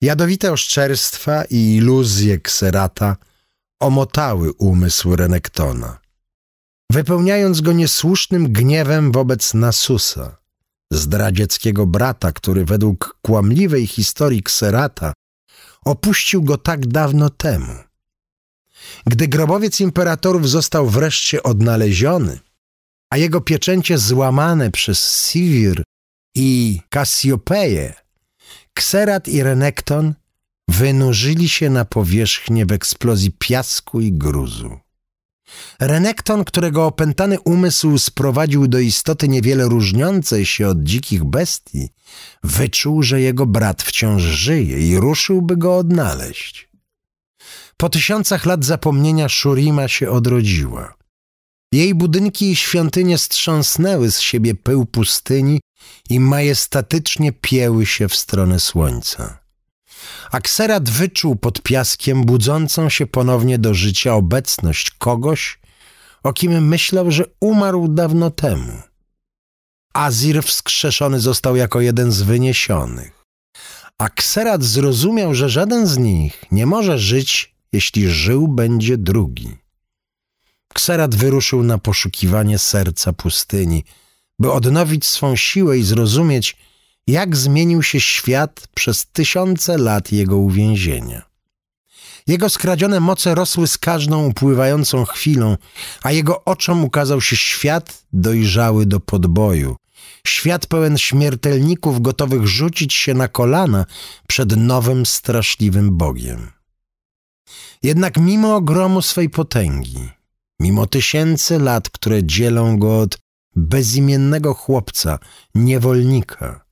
Jadowite oszczerstwa i iluzje kserata omotały umysł Renektona, wypełniając go niesłusznym gniewem wobec Nasusa, zdradzieckiego brata, który według kłamliwej historii kserata opuścił go tak dawno temu. Gdy grobowiec imperatorów został wreszcie odnaleziony, a jego pieczęcie złamane przez Sivir i Kasiopeję, Kserat i Renekton wynurzyli się na powierzchnię w eksplozji piasku i gruzu. Renekton, którego opętany umysł sprowadził do istoty niewiele różniącej się od dzikich bestii, wyczuł, że jego brat wciąż żyje i ruszyłby go odnaleźć. Po tysiącach lat zapomnienia Shurima się odrodziła. Jej budynki i świątynie strząsnęły z siebie pył pustyni i majestatycznie pieły się w stronę słońca. Akserat wyczuł pod piaskiem budzącą się ponownie do życia obecność kogoś, o kim myślał, że umarł dawno temu. Azir wskrzeszony został jako jeden z wyniesionych. Akserat zrozumiał, że żaden z nich nie może żyć, jeśli żył będzie drugi. Kserat wyruszył na poszukiwanie serca pustyni, by odnowić swą siłę i zrozumieć, jak zmienił się świat przez tysiące lat jego uwięzienia. Jego skradzione moce rosły z każdą upływającą chwilą, a jego oczom ukazał się świat dojrzały do podboju. Świat pełen śmiertelników gotowych rzucić się na kolana przed nowym, straszliwym Bogiem. Jednak mimo ogromu swej potęgi, mimo tysięcy lat, które dzielą go od bezimiennego chłopca, niewolnika,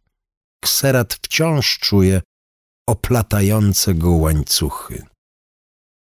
Kserat wciąż czuje oplatające go łańcuchy.